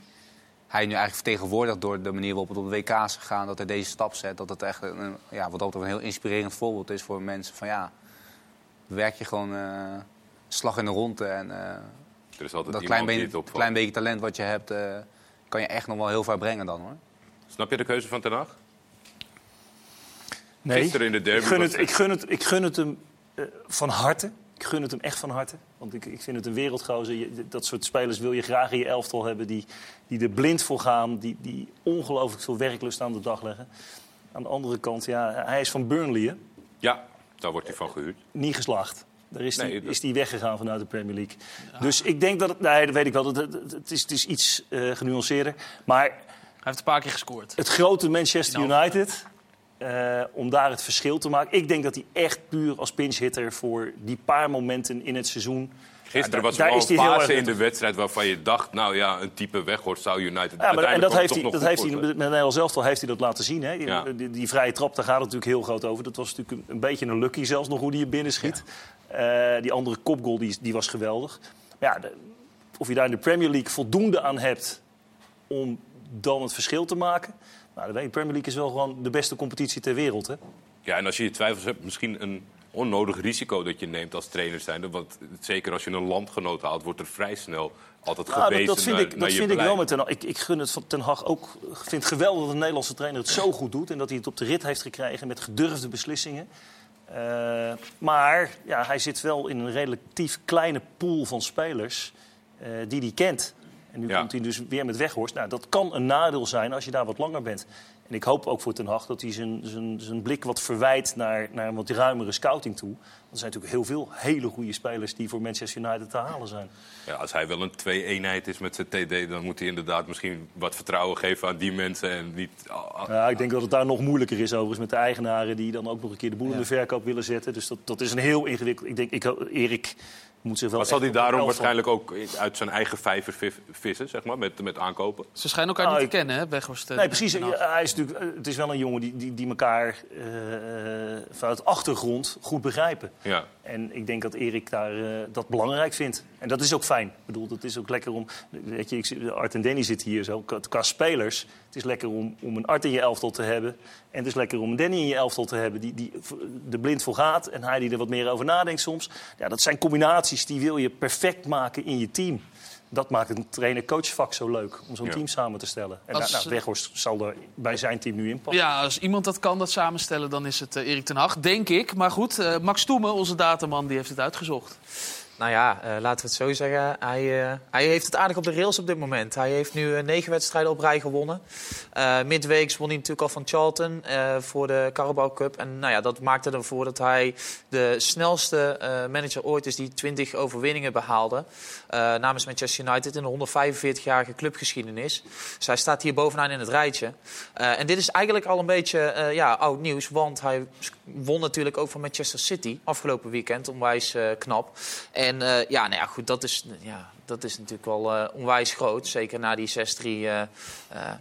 hij nu eigenlijk vertegenwoordigt... door de manier waarop het op de WK is gegaan, dat hij deze stap zet. Dat het echt een, ja, wat altijd een heel inspirerend voorbeeld is voor mensen. Van ja, werk je gewoon eh, slag in de ronde en... Er is altijd dat klein, die beetje, het opvalt. klein beetje talent wat je hebt, kan je echt nog wel heel ver brengen dan hoor. Snap je de keuze van Ten Hag? Nee, Gisteren in de derby ik gun het, ik gun het, ik gun het hem eh, van harte. Ik gun het hem echt van harte. Want ik, ik vind het een wereldgozer. Je- Dat soort spelers wil je graag in je elftal hebben. Die, die er blind voor gaan. Die, die ongelooflijk veel werklust aan de dag leggen. Aan de andere kant, ja, hij is van Burnley, hè? Ja, daar wordt hij van gehuurd. niet geslaagd. Daar is hij Nee, dat- is die weggegaan vanuit de Premier League. Dus ik denk dat het... Nee, dat weet ik wel. Het, het, het is, het is iets eh, genuanceerder. Maar Hij heeft een paar keer gescoord. het grote Manchester Nou. United... eh, om daar het verschil te maken. Ik denk dat hij echt puur als pinchhitter... voor die paar momenten in het seizoen... Gisteren daar- was er een fase in de wedstrijd waarvan je dacht... nou ja, een type Weghorst zou United Ja, maar, en dat heeft hij, dat heeft hij met Nederland zelf heeft hij dat laten zien. Hè? Die, Ja. die, die vrije trap, daar gaat het natuurlijk heel groot over. Dat was natuurlijk een, een beetje een lucky zelfs nog hoe die je binnen schiet. Eh, die andere kopgoal die, die was geweldig. Maar ja, de- of je daar in de Premier League voldoende aan hebt om dan het verschil te maken. Nou, de Premier League is wel gewoon de beste competitie ter wereld. Hè? Ja, en als je je twijfels hebt, misschien een onnodig risico dat je neemt als trainer zijnde. Want zeker als je een landgenoot haalt, wordt er vrij snel altijd Nou, gewezen dat, dat vind naar, ik, naar dat vind ik wel met Ten Hag. Ik, ik gun het van Ten Hag ook. Ik vind het geweldig dat een Nederlandse trainer het zo goed doet. En dat hij het op de rit heeft gekregen met gedurfde beslissingen. Eh, maar ja, hij zit wel in een relatief kleine pool van spelers eh, die hij kent. En nu Ja. komt hij dus weer met Weghorst. Nou, dat kan een nadeel zijn als je daar wat langer bent. En ik hoop ook voor Ten Hag dat hij zijn, zijn, zijn blik wat verwijt naar, naar een wat ruimere scouting toe. Want er zijn natuurlijk heel veel hele goede spelers die voor Manchester United te halen zijn. Ja, als hij wel een twee-eenheid is met zijn TD, dan moet hij inderdaad misschien wat vertrouwen geven aan die mensen. En niet. ah, Ja, ik denk dat het daar nog moeilijker is overigens met de eigenaren die dan ook nog een keer de boel in de verkoop willen zetten. Dus dat, dat is een heel ingewikkeld. Ik denk, ik, Erik moet zich wel. Maar zal hij daarom waarschijnlijk ook uit zijn eigen vijver vi- vissen, zeg maar, met, met aankopen? Ze schijnen elkaar Nou, niet te ik- kennen, hè, Weghorst. Nee, precies. Hij is natuurlijk, eh, het is wel een jongen die, die, die elkaar eh, vanuit de achtergrond goed begrijpen. Ja. En ik denk dat Erik daar, eh, dat belangrijk vindt. En dat is ook fijn. Ik bedoel, het is ook lekker om... Weet je, Art en Danny zitten hier zo. Qua spelers, het is lekker om, om een Art in je elftal te hebben. En het is lekker om een Danny in je elftal te hebben... die, die er blind voor gaat en hij die er wat meer over nadenkt soms. Ja, dat zijn combinaties die wil je perfect maken in je team. Dat maakt een trainer-coachvak zo leuk, om zo'n Ja. team samen te stellen. En Als- nou, nou, Weghorst zal er bij zijn team nu in passen. Ja, als iemand dat kan, dat samenstellen, dan is het eh, Erik ten Hag, denk ik. Maar goed, eh, Max Toemen, onze dataman, die heeft het uitgezocht. Nou ja, eh, laten we het zo zeggen. Hij, eh, hij heeft het aardig op de rails op dit moment. Hij heeft nu eh, negen wedstrijden op rij gewonnen. Eh midweeks won hij natuurlijk al van Charlton voor de Carabao Cup. En nou ja, dat maakte ervoor dat hij de snelste manager ooit is die 20 overwinningen behaalde. eh, namens Manchester United in de 145-jarige clubgeschiedenis. Dus hij staat hier bovenaan in het rijtje. En dit is eigenlijk al een beetje ja, oud nieuws. Want hij won natuurlijk ook van Manchester City afgelopen weekend. Onwijs eh, knap. En eh, ja, nou ja, goed, dat is, ja, dat is natuurlijk wel eh, onwijs groot. Zeker na die 6-3 eh, eh,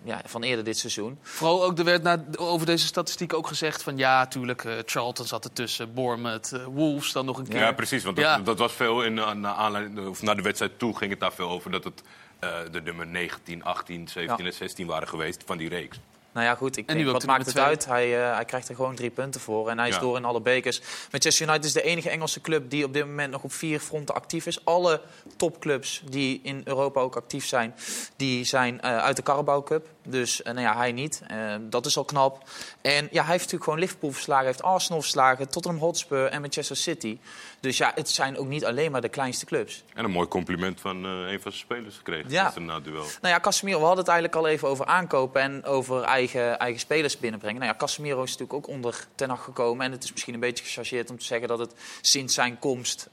ja, van eerder dit seizoen. Vooral ook, er werd na, over deze statistiek ook gezegd van... ja, tuurlijk, eh, Charlton zat ertussen, Bournemouth, Wolves dan nog een keer. Ja, precies. Want dat, Ja. dat was veel in, na, aanleiding, of naar de wedstrijd toe ging het daar veel over. Dat het eh, de nummer 19, 18, 17 Ja. en 16 waren geweest van die reeks. Nou ja, goed, ik denk, wat maakt het uit? Hij, eh, hij krijgt er gewoon drie punten voor en hij is Ja. door in alle bekers. Manchester United is de enige Engelse club die op dit moment nog op vier fronten actief is. Alle topclubs die in Europa ook actief zijn, die zijn eh, uit de Carabao Cup. Dus eh, nou ja, hij niet. Eh, dat is al knap. En ja, hij heeft natuurlijk gewoon Liverpool verslagen, heeft Arsenal verslagen, Tottenham Hotspur en Manchester City. Dus ja, het zijn ook niet alleen maar de kleinste clubs. En een mooi compliment van eh, een van zijn spelers gekregen. Ja. na het duel. Nou ja, Casemiro, we hadden het eigenlijk al even over aankopen en over eigen, eigen spelers binnenbrengen. Nou ja, Casemiro is natuurlijk ook onder Ten Hag gekomen. En het is misschien een beetje gechargeerd om te zeggen dat het sinds zijn komst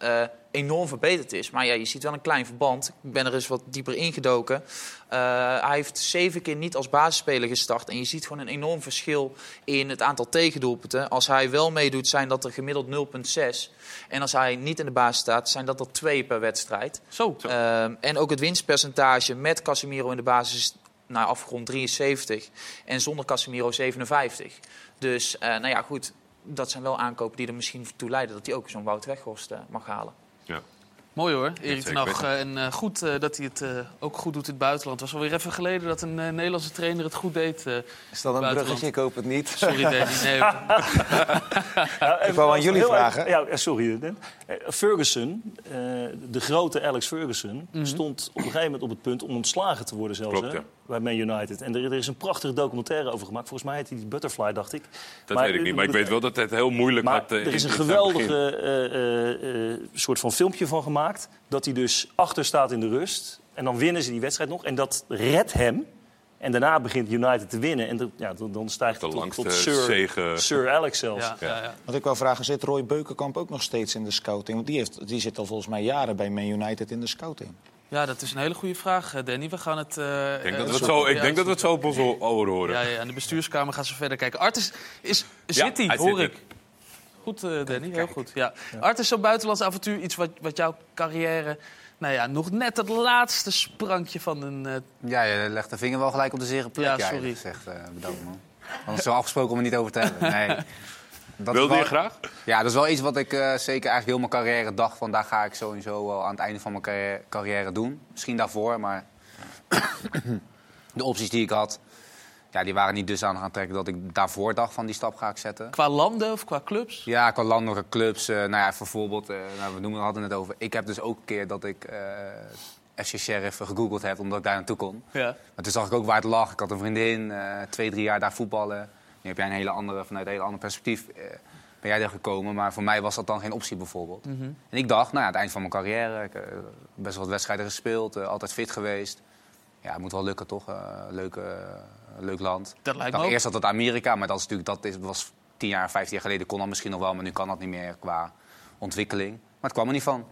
enorm verbeterd is. Maar ja, je ziet wel een klein verband. Ik ben er eens wat dieper ingedoken. Eh, hij heeft zeven keer niet als basisspeler gestart. En je ziet gewoon een enorm verschil in het aantal tegendoelpunten. Als hij wel meedoet, zijn dat er gemiddeld 0,6. En als hij niet in de basis staat, zijn dat er twee per wedstrijd. Zo. Ehm, en ook het winstpercentage met Casemiro in de basis is nou, afgerond 73 en zonder Casemiro 57. Dus eh, nou ja, goed, dat zijn wel aankopen die er misschien toe leiden dat hij ook zo'n Wout Weghorst eh, mag halen. Ja. Mooi hoor, Erik ten zeker Hag. eh, En eh, goed eh, dat hij het eh, ook goed doet in het buitenland. Het was alweer even geleden dat een eh, Nederlandse trainer het goed deed. eh, Is dat een Buitenland. bruggetje? Ik hoop het niet. sorry Danny. Nee, ik wou aan jullie vragen. Ja, sorry. Ferguson, eh, de grote Alex Ferguson, Mhm. stond op een gegeven moment op het punt om ontslagen te worden zelfs Klopt, hè, ja. Bij Man United. En er, er is een prachtige documentaire over gemaakt. Volgens mij heet die Butterfly, dacht ik. Dat weet ik niet. Maar ik weet wel dat het heel moeilijk Maar had. eh, er is een geweldige eh, eh, eh, soort van filmpje van gemaakt. Dat hij dus achter staat in de rust. En dan winnen ze die wedstrijd nog. En dat redt hem. En daarna begint United te winnen. En dan- ja, dan, dan stijgt De het tot, langste tot Sir, zege. Sir Alex zelfs. ja, ja, ja. Want ik wou vragen, zit Roy Beukenkamp ook nog steeds in de scouting? Want die, heeft, die zit al volgens mij jaren bij Man United in de scouting. Ja, dat is een hele goede vraag, eh, Danny. We gaan het... eh, Ik denk, eh, dat we, het zo, ik Ja, denk dat we het zo op onze oren horen. Ja, ja, in de bestuurskamer gaan ze verder kijken. Art is, is, Ja, zit hij, hij hoor ik. Goed, eh, Danny, heel goed. Ja. Art is zo'n buitenlands avontuur, iets wat, wat jouw carrière... Nou ja, nog net het laatste sprankje van een... eh, Ja, je legt de vinger wel gelijk op de zere plek. Ja, Ja, sorry. Gezegd, eh, bedankt man. Anders zo afgesproken om er niet over te hebben. Nee. Dat Wilde je graag? Ja, dat is wel iets wat ik eh, zeker eigenlijk heel mijn carrière dacht. Van daar ga ik sowieso wel aan het einde van mijn carrière, carrière doen. Misschien daarvoor, maar de opties die ik had, ja, die waren niet dusdanig aantrekkelijk dat ik daarvoor dacht van die stap ga ik zetten. qua landen of qua clubs? Ja, qua landelijke clubs. eh, nou ja, bijvoorbeeld, eh nou, we noemen, hadden het net over. Ik heb dus ook een keer dat ik eh FC Sheriff gegoogeld heb omdat ik daar naartoe kon. Ja. Maar toen zag ik ook waar het lag. Ik had een vriendin, eh, twee, drie jaar daar voetballen. Nu heb jij een hele andere, vanuit een hele ander perspectief. eh, ben jij er gekomen. Maar voor mij was dat dan geen optie bijvoorbeeld. Mhm. En ik dacht, nou ja, het eind van mijn carrière, ik, eh, best wel wat wedstrijden gespeeld, eh, altijd fit geweest. Ja, het moet wel lukken toch? Eh, leuk, leuk land. Dat lijkt me ook. eerst dat het Amerika, maar dat, is natuurlijk, dat is, was tien jaar, vijftien jaar geleden kon dat misschien nog wel, maar nu kan dat niet meer qua ontwikkeling. Maar het kwam er niet van.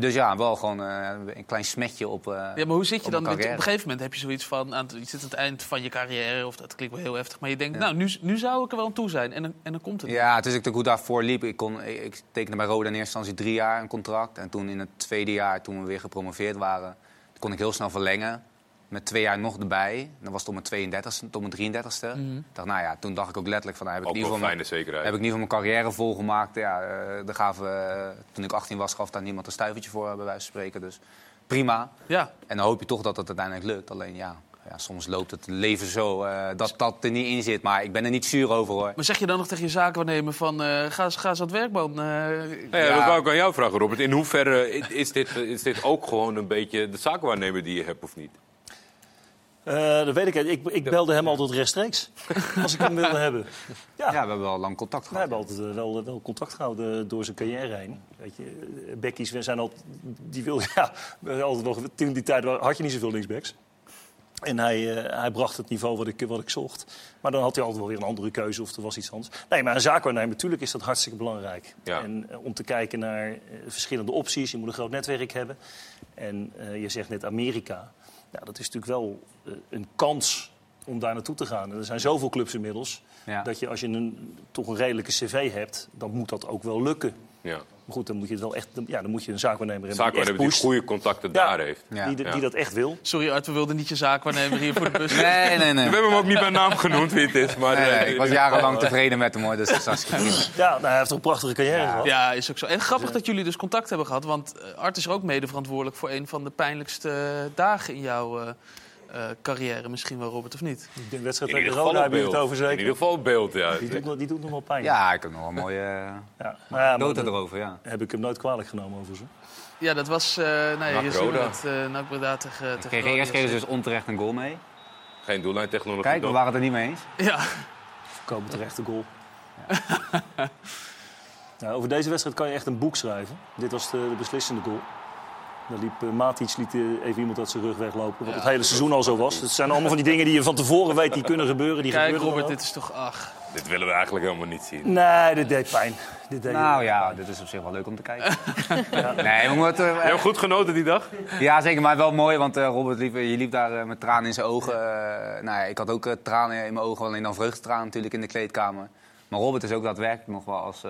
Dus ja, wel gewoon eh, een klein smetje op. eh, Ja, maar hoe zit je dan? Met, op een gegeven moment heb je zoiets van, aan het, je zit aan het eind van je carrière, of dat klinkt wel heel heftig, maar je denkt, nou, nu, nu zou ik er wel aan toe zijn. En dan, en dan komt het. Ja, het is natuurlijk hoe daarvoor liep. Ik, kon, ik, ik tekende bij Roda in eerste instantie drie jaar een contract. En toen in het tweede jaar, toen we weer gepromoveerd waren, kon ik heel snel verlengen. Met twee jaar nog erbij. Dan was het om mijn 32e, tot mijn 33e. Mhm. Dacht, nou ja, toen dacht ik ook letterlijk van, nou, heb ik geval fijne zekerheid. heb ik ieder geval mijn carrière volgemaakt. Ja, eh, daar gaven, eh, toen ik 18 was, gaf daar niemand een stuivertje voor, bij wijze van spreken. Dus prima. Ja. En dan hoop je toch dat het uiteindelijk lukt. Alleen ja, ja soms loopt het leven zo eh, dat dat er niet in zit. Maar ik ben er niet zuur over hoor. Maar zeg je dan nog tegen je zakenwaarnemer van, eh, ga, eens- ga eens aan het werk, man. Ja, Ja. Dat wou ik aan jou vragen, Robert. In hoeverre is- dit, is dit ook gewoon een beetje de zaakwaarnemer die je hebt of niet? Eh, dat weet ik. Ik, ik belde hem altijd rechtstreeks. als ik hem wilde hebben. Ja, we hebben wel lang contact We gehad. hebben altijd eh, wel, wel contact gehouden door zijn carrière heen. Weet je, eh, Beckies, we zijn altijd, die wil, ja, we altijd nog, toen die tijd had je niet zoveel linksbacks. En hij, eh, hij bracht het niveau wat ik, wat ik zocht. Maar dan had hij altijd wel weer een andere keuze of er was iets anders. Nee, maar een zaakwaarnemer, natuurlijk is dat hartstikke belangrijk. Ja. En eh, om te kijken naar eh, verschillende opties. Je moet een groot netwerk hebben. En eh, je zegt net Amerika. Ja, dat is natuurlijk wel eh, een kans om daar naartoe te gaan. En er zijn zoveel clubs inmiddels. Ja. Dat je als je een, toch een redelijke cv hebt, dan moet dat ook wel lukken. Ja. Maar goed, dan moet je het wel echt, ja, dan moet je een zaakwaarnemer hebben die echt die goede contacten Ja. daar heeft. Ja. Die, Ja. die dat echt wil. Sorry Art, we wilden niet je zaakwaarnemer hier voor de bus. Nee, nee, nee. We hebben hem ook niet bij naam genoemd wie het is. Maar, Nee, nee, eh, ik was jarenlang tevreden met hem hoor, dus dat is. Ja, nou, hij heeft een prachtige carrière gehad. Ja, is ook zo. En grappig dat jullie dus contact hebben gehad. Want eh, Art is er ook mede verantwoordelijk voor een van de pijnlijkste dagen in jouw eh, eh, carrière. Misschien wel, Robert, of niet? Ik denk wedstrijd in tegen Roda op heb je het over In zeker. ieder geval beeld, ja. Die doet, nog- die doet nog wel pijn. Ja, ik heb nog wel een mooie eh, ja. Nou ja, maar nota dat erover, ja. heb ik hem nooit kwalijk genomen over ze. Ja, dat was... eh nou ja, Nak je Roda. het. eh NAC Breda tegen, tegen Kreeg, Roda eerst kregen ze dus onterecht een goal mee. Geen doellijntechnologie. Kijk, we waren het er niet mee eens. Ja, Komen terecht de goal. Ja, over deze wedstrijd kan je echt een boek schrijven. Dit was de, de beslissende goal. Daar liep uh, Matic liet eh, even iemand uit zijn rug weglopen. Wat het hele seizoen al zo was. Het zijn allemaal van die dingen die je van tevoren weet die kunnen gebeuren. Die kijk gebeuren Robert, dan dit is toch... Ach, Dit willen we eigenlijk helemaal niet zien. Nee, dit deed pijn. Dit deed Nou heel ja, pijn. dit is op zich wel leuk om te kijken. Nee, we moeten... Heb je goed genoten die dag? Ja, zeker. Maar wel mooi, want eh, Robert liep, je liep daar eh, met tranen in zijn ogen. Eh, nou ja, ik had ook eh, tranen in mijn ogen, alleen dan vreugdetranen natuurlijk in de kleedkamer. Maar Robert is ook daadwerkelijk nog wel als...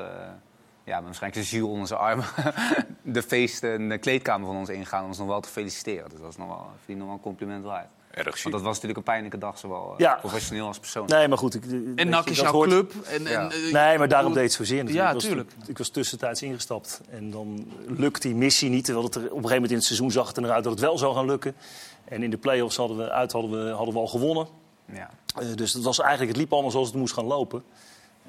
ja, waarschijnlijk zijn ziel onder zijn armen de feest en de kleedkamer van ons ingaan om ons nog wel te feliciteren. Dus dat is nog wel, verdient nog wel een compliment waard. Erg Want dat was natuurlijk een pijnlijke dag, zowel eh, Ja. professioneel als persoonlijk. Nee, maar goed. Ik, en NAC is dat jouw hoort- club. En, Ja. en, eh, Nee, maar daarom ik deed het zozeer natuurlijk. Ja, ik, was, tuurlijk. ik was tussentijds ingestapt. En dan lukt die missie niet. Terwijl het er op een gegeven moment in het seizoen zag het eruit dat het wel zou gaan lukken. En in de play-offs hadden we, uit hadden we, hadden we al gewonnen. Ja. Eh, dus het, was eigenlijk, het liep allemaal zoals het moest gaan lopen.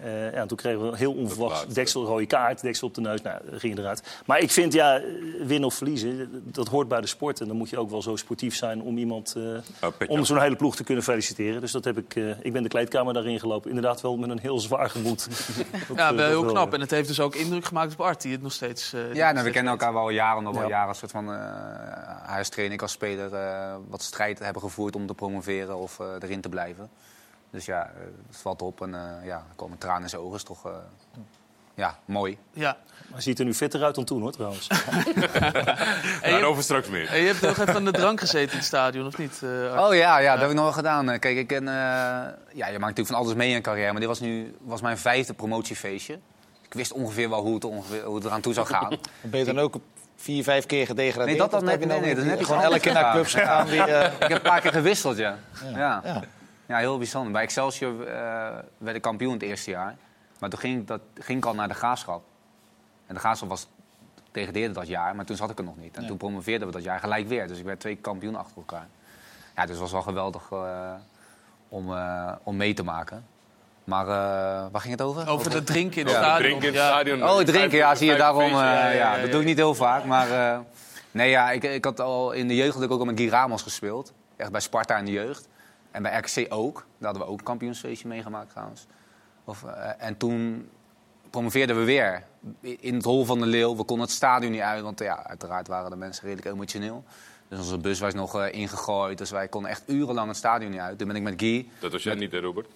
Eh, ja, en toen kregen we een heel onverwachts laatste. deksel, rode kaart, deksel op de neus. Nou, ging je eruit. Maar ik vind, ja, winnen of verliezen, dat hoort bij de sport. En dan moet je ook wel zo sportief zijn om iemand, eh, Oh, om zo'n hele ploeg te kunnen feliciteren. Dus dat heb ik, eh, ik ben de kleedkamer daarin gelopen. Inderdaad wel met een heel zwaar gemoed. Dat, Ja, eh, wel heel knap. En het heeft dus ook indruk gemaakt op Art, die het nog steeds... eh, Ja, nou, we kennen weet. elkaar wel jaren, nog wel Ja. jaren. Een soort van, eh, hij als trainer, ik als speler, eh, wat strijd hebben gevoerd om te promoveren of eh, erin te blijven. Dus ja, eh, het valt op en eh, ja, er komen tranen in zijn ogen. is toch eh, ja, mooi. Ja. Hij ziet er nu fitter uit dan toen, hoor, trouwens. En je, Daarover straks meer. en je hebt nog even aan de drank gezeten in het stadion, of niet? eh? Oh ja, ja, dat heb ik nog wel gedaan. Kijk, ik ken, eh, ja, je maakt natuurlijk van alles mee in een carrière, maar dit was nu was mijn vijfde promotiefeestje. Ik wist ongeveer wel hoe het, ongeveer, hoe het eraan toe zou gaan. Ben je dan ook vier, vijf keer gedegradeerd? Nee, dat dan Of heb net- je nee, nee, dat is net iets Gewoon elke keer naar clubs gegaan die... eh, Ik heb een paar keer gewisseld, ja. Ja, ja. Ja. heel bijzonder. Bij Excelsior eh, werd ik kampioen het eerste jaar. Maar toen ging ik, dat, ging ik al naar de Graafschap. En de Graafschap was, degradeerde dat jaar, maar toen zat ik er nog niet. En toen promoveerden we dat jaar gelijk weer. Dus ik werd twee kampioen achter elkaar. Ja, dus het was wel geweldig eh, om, eh, om mee te maken. Maar eh, waar ging het over? Over het drinken in het Ja, stadion. drinken in het Ja. stadion. Oh, drinken, ja, zie je daarom. eh, ja, ja, ja, dat doe ik niet heel vaak. Maar eh, nee, ja, ik, ik had al in de jeugd had ik ook al met Guy Ramos gespeeld. Echt bij Sparta in de jeugd. En bij RKC ook. Daar hadden we ook een kampioensfeestje meegemaakt trouwens. Of, eh, en toen promoveerden we weer in het hol van de leeuw. We konden het stadion niet uit, want ja, uiteraard waren de mensen redelijk emotioneel. Dus onze bus was nog eh, ingegooid, dus wij konden echt urenlang het stadion niet uit. Toen ben ik met Guy. Dat was jij niet, hè, Robert?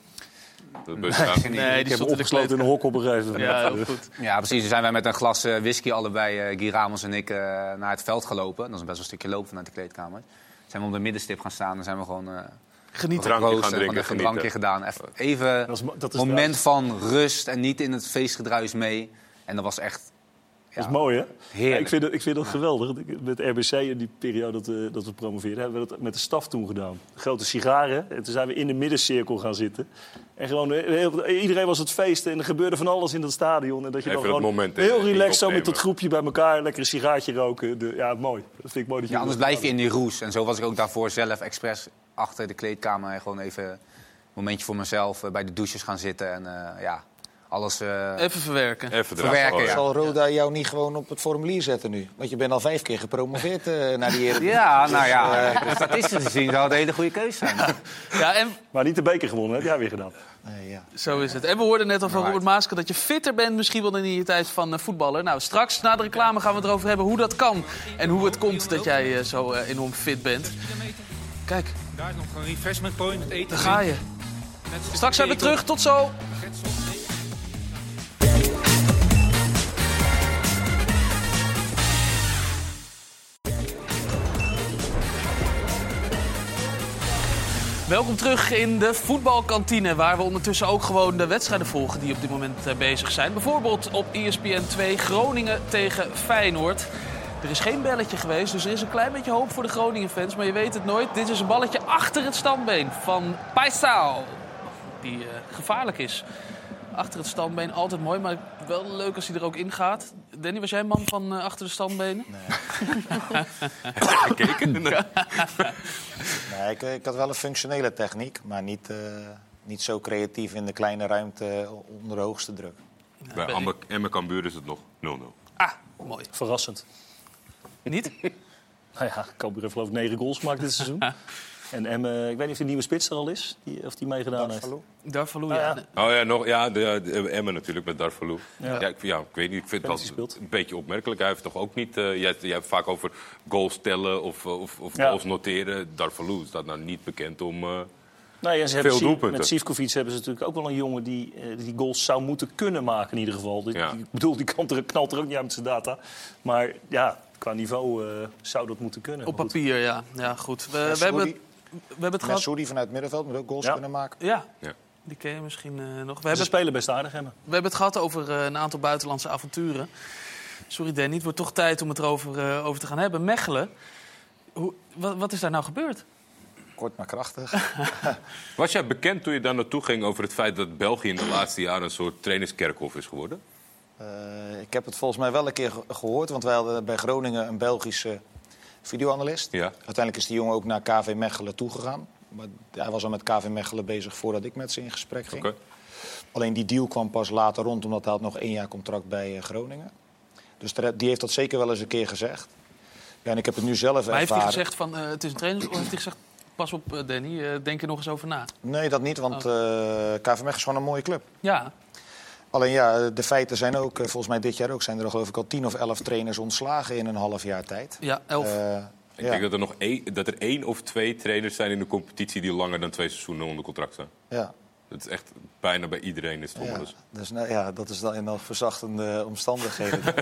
Dat bus Nee. Nee, Ik die heb hem stond in de opgesloten in een hok op een gegeven moment. Ja, heel goed. Ja, precies. Toen zijn wij met een glas eh, whisky allebei, eh, Guy Ramos en ik, eh, naar het veld gelopen. Dat is best wel een stukje lopen vanuit de kleedkamer. Zijn we op de middenstip gaan staan en zijn we gewoon... Genieten. Drankje gaan drinken, een drankje gedaan. Even, even Dat is dat is moment van rust en niet in het feestgedruis mee. En dat was echt... Dat is mooi, hè? Heerlijk. Ja, ik vind dat, ik vind dat geweldig. Met RBC in die periode dat, we- dat we promoveerden, hebben we dat met de staf toen gedaan. Grote sigaren. En toen zijn we in de middencirkel gaan zitten. En gewoon, eh, heel- iedereen was het feest. En er gebeurde van alles in dat stadion. En dat je Even dan dat gewoon moment, heel relaxed zo met dat groepje bij elkaar. Lekker een sigaartje roken. De, ja, mooi. Dat vind ik mooi dat je Ja, anders blijf je in die roes. En zo was ik ook daarvoor zelf expres achter de kleedkamer. En gewoon even een momentje voor mezelf eh, bij de douches gaan zitten. En eh, ja, alles... eh, Even verwerken. Even Verwerken, ja. Zal Roda jou niet gewoon op het formulier zetten nu? Want je bent al vijf keer gepromoveerd eh, naar die Eredivisie. ja, nou Dus, ja, eh, statistisch gezien zou het een hele goede keuze zijn. Ja, en Maar niet de beker gewonnen, heb jij weer gedaan. nee, ja. Zo is het. En we hoorden net al van. Robert Maaske dat je fitter bent misschien wel in je tijd van eh, voetballen. Nou, straks na de reclame gaan we het erover hebben hoe dat kan. En hoe het komt dat jij zo enorm fit bent. Kijk, Daar is nog een refreshment point. Eten. daar ga je. Straks zijn we terug. Tot zo. Welkom terug in de voetbalkantine, waar we ondertussen ook gewoon de wedstrijden volgen die op dit moment eh, bezig zijn. Bijvoorbeeld op ESPN 2 Groningen tegen Feyenoord. Er is geen belletje geweest, dus er is een klein beetje hoop voor de Groningen-fans. Maar je weet het nooit. Dit is een balletje achter het standbeen van Paisao. Die eh, gevaarlijk is. Achter het standbeen, altijd mooi, maar wel leuk als hij er ook in gaat. Danny, was jij een man van eh, achter de standbenen? Gekeken? Nee. Nee, ik, ik had wel een functionele techniek, maar niet, eh, niet zo creatief in de kleine ruimte onder de hoogste druk. Bij Amber en mijn Cambuur is het nog 0-0. Ah, mooi. Verrassend. Niet? Nou ja, Cambuur heeft geloof ik negen goals gemaakt dit seizoen. En Emme, ik weet niet of die nieuwe spits er al is, die, of die meegedaan heeft. Darvalu? Ah, ja. ja. Oh ja, nog, ja de, de Emmen natuurlijk met Darvalu. Ja. Ja. ik, ja, ik weet niet. Ik vind het Penalty wel speelt. een beetje opmerkelijk. Hij heeft toch ook niet... eh, jij, jij hebt vaak over goals tellen of, eh, of, of Ja. goals noteren. Darvalu staat nou niet bekend om... eh, Nee, en ze hebben Veel doelpunten. Met Sivkovic hebben ze natuurlijk ook wel een jongen die eh, die goals zou moeten kunnen maken in ieder geval. Ja. Ik bedoel, die kan er, knalt er ook niet uit met zijn data. Maar ja, qua niveau eh, zou dat moeten kunnen. Op papier, ja. Ja, goed. We, we, hebben, we hebben het gehad. Vanuit middenveld moet ook goals Ja. kunnen maken. Ja, Ja. die ken je misschien eh, nog. We Ze hebben, spelen best aardig, Emmen. we hebben het gehad over eh, een aantal buitenlandse avonturen. Sorry Danny, het wordt toch tijd om het erover eh, over te gaan hebben. Mechelen, hoe, wat, wat is daar nou gebeurd? Kort maar krachtig. Was jij bekend toen je daar naartoe ging over het feit dat België in de laatste jaren een soort trainerskerkhof is geworden? Eh, ik heb het volgens mij wel een keer ge- gehoord, want wij hadden bij Groningen een Belgische videoanalist. Ja. Uiteindelijk is die jongen ook naar KV Mechelen toegegaan. Maar hij was al met KV Mechelen bezig voordat ik met ze in gesprek ging. Oké. Alleen die deal kwam pas later rond, omdat hij had nog één jaar contract bij eh, Groningen. Dus die heeft dat zeker wel eens een keer gezegd. Ja, en ik heb het nu zelf Maar heeft hij ervaren. gezegd van eh, het is een trainer? Of heeft hij gezegd, pas op eh, Danny, eh, denk er nog eens over na? Nee, dat niet, want Oh. eh, KV Mechelen is gewoon een mooie club. Ja, Alleen ja, de feiten zijn ook, eh, volgens mij dit jaar ook, zijn er geloof ik al tien of elf trainers ontslagen in een half jaar tijd. ja elf. Eh, Ik ja. denk dat er nog één, dat er één of twee trainers zijn in de competitie die langer dan twee seizoenen onder contract zijn. ja. Dat is echt bijna bij iedereen is het Ja, dus, nou, ja, dat is dan in nog verzachtende omstandigheden.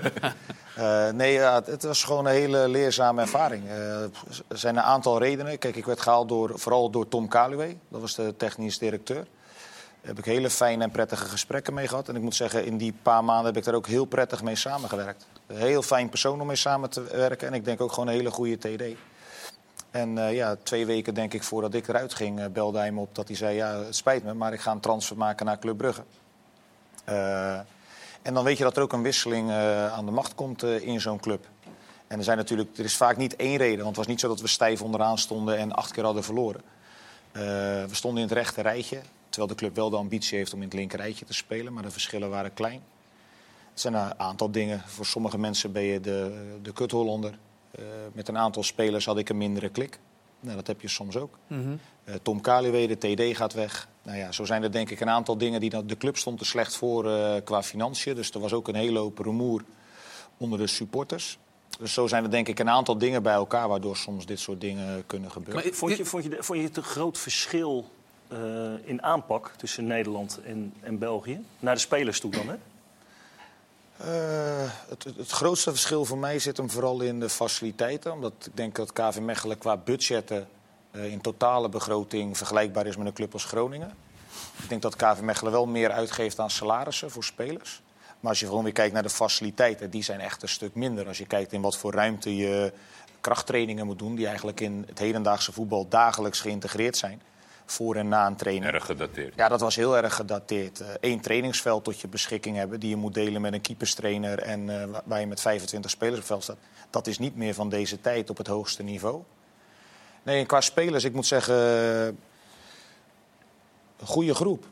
Eh, nee, ja, het, het was gewoon een hele leerzame ervaring. Eh, er zijn een aantal redenen. Kijk, ik werd gehaald door, vooral door Tom Kaluwe. Dat was de technisch directeur. Heb ik hele fijne en prettige gesprekken mee gehad. En ik moet zeggen, in die paar maanden heb ik daar ook heel prettig mee samengewerkt. Een heel fijn persoon om mee samen te werken. En ik denk ook gewoon een hele goede TD. En eh, ja, twee weken denk ik voordat ik eruit ging, eh, belde hij me op dat hij zei... ja, het spijt me, maar ik ga een transfer maken naar Club Brugge. Eh, en dan weet je dat er ook een wisseling aan de macht komt in zo'n club. En er, zijn natuurlijk, er is vaak niet één reden. Want het was niet zo dat we stijf onderaan stonden en acht keer hadden verloren. We stonden in het rechte rijtje. Terwijl de club wel de ambitie heeft om in het linker rijtje te spelen. Maar de verschillen waren klein. Het zijn een aantal dingen. Voor sommige mensen ben je de, de kut-Hollander. Eh, met een aantal spelers had ik een mindere klik. Nou, dat heb je soms ook. Mhm. Eh, Tom Kaliwe, de TD gaat weg. Nou ja, zo zijn er denk ik een aantal dingen die... De club stond er slecht voor eh, qua financiën. Dus er was ook een hele hoop rumoer onder de supporters. Dus zo zijn er denk ik een aantal dingen bij elkaar... waardoor soms dit soort dingen kunnen gebeuren. Maar- Vond je, vond, je, vond je het een groot verschil eh, in aanpak tussen Nederland en, en België? Naar de spelers toe dan, hè? Eh, het, het, grootste verschil voor mij zit hem vooral in de faciliteiten. Omdat ik denk dat KV Mechelen qua budgetten eh, in totale begroting vergelijkbaar is met een club als Groningen. Ik denk dat KV Mechelen wel meer uitgeeft aan salarissen voor spelers. Maar als je gewoon weer kijkt naar de faciliteiten, die zijn echt een stuk minder. Als je kijkt in wat voor ruimte je krachttrainingen moet doen, die eigenlijk in het hedendaagse voetbal dagelijks geïntegreerd zijn. Voor en na een training. Erg gedateerd. Ja, dat was heel erg gedateerd. Eén trainingsveld tot je beschikking hebben... die je moet delen met een keeperstrainer... en eh, wa- waar je met 25 spelers op veld staat. Dat is niet meer van deze tijd op het hoogste niveau. Nee, en qua spelers, ik moet zeggen... eh, een goede groep.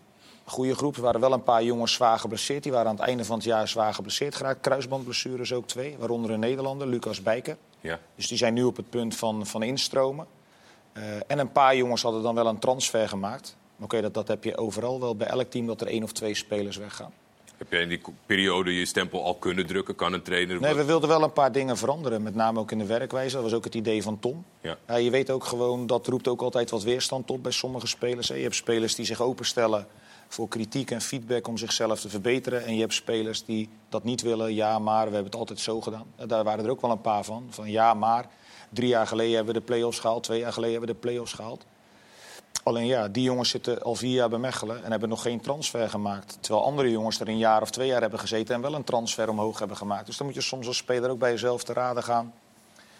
Een goede groep. Er waren wel een paar jongens zwaar geblesseerd. Die waren aan het einde van het jaar zwaar geblesseerd geraakt. Kruisbandblessures ook twee. Waaronder een Nederlander, Lucas Bijker. Ja. Dus die zijn nu op het punt van, van instromen. Eh, en een paar jongens hadden dan wel een transfer gemaakt. Maar Oké, dat, dat heb je overal wel bij elk team dat er één of twee spelers weggaan. Heb jij in die periode je stempel al kunnen drukken? Kan een trainer... Nee, we wilden wel een paar dingen veranderen. Met name ook in de werkwijze. Dat was ook het idee van Tom. Ja. Je weet ook gewoon, dat roept ook altijd wat weerstand op bij sommige spelers. hè. Je hebt spelers die zich openstellen voor kritiek en feedback om zichzelf te verbeteren. En je hebt spelers die dat niet willen. Ja, maar we hebben het altijd zo gedaan. Daar waren er ook wel een paar van. Van ja, maar drie jaar geleden hebben we de play-offs gehaald. Twee jaar geleden hebben we de play-offs gehaald. Alleen ja, die jongens zitten al vier jaar bij Mechelen en hebben nog geen transfer gemaakt. Terwijl andere jongens er een jaar of twee jaar hebben gezeten en wel een transfer omhoog hebben gemaakt. Dus dan moet je soms als speler ook bij jezelf te raden gaan.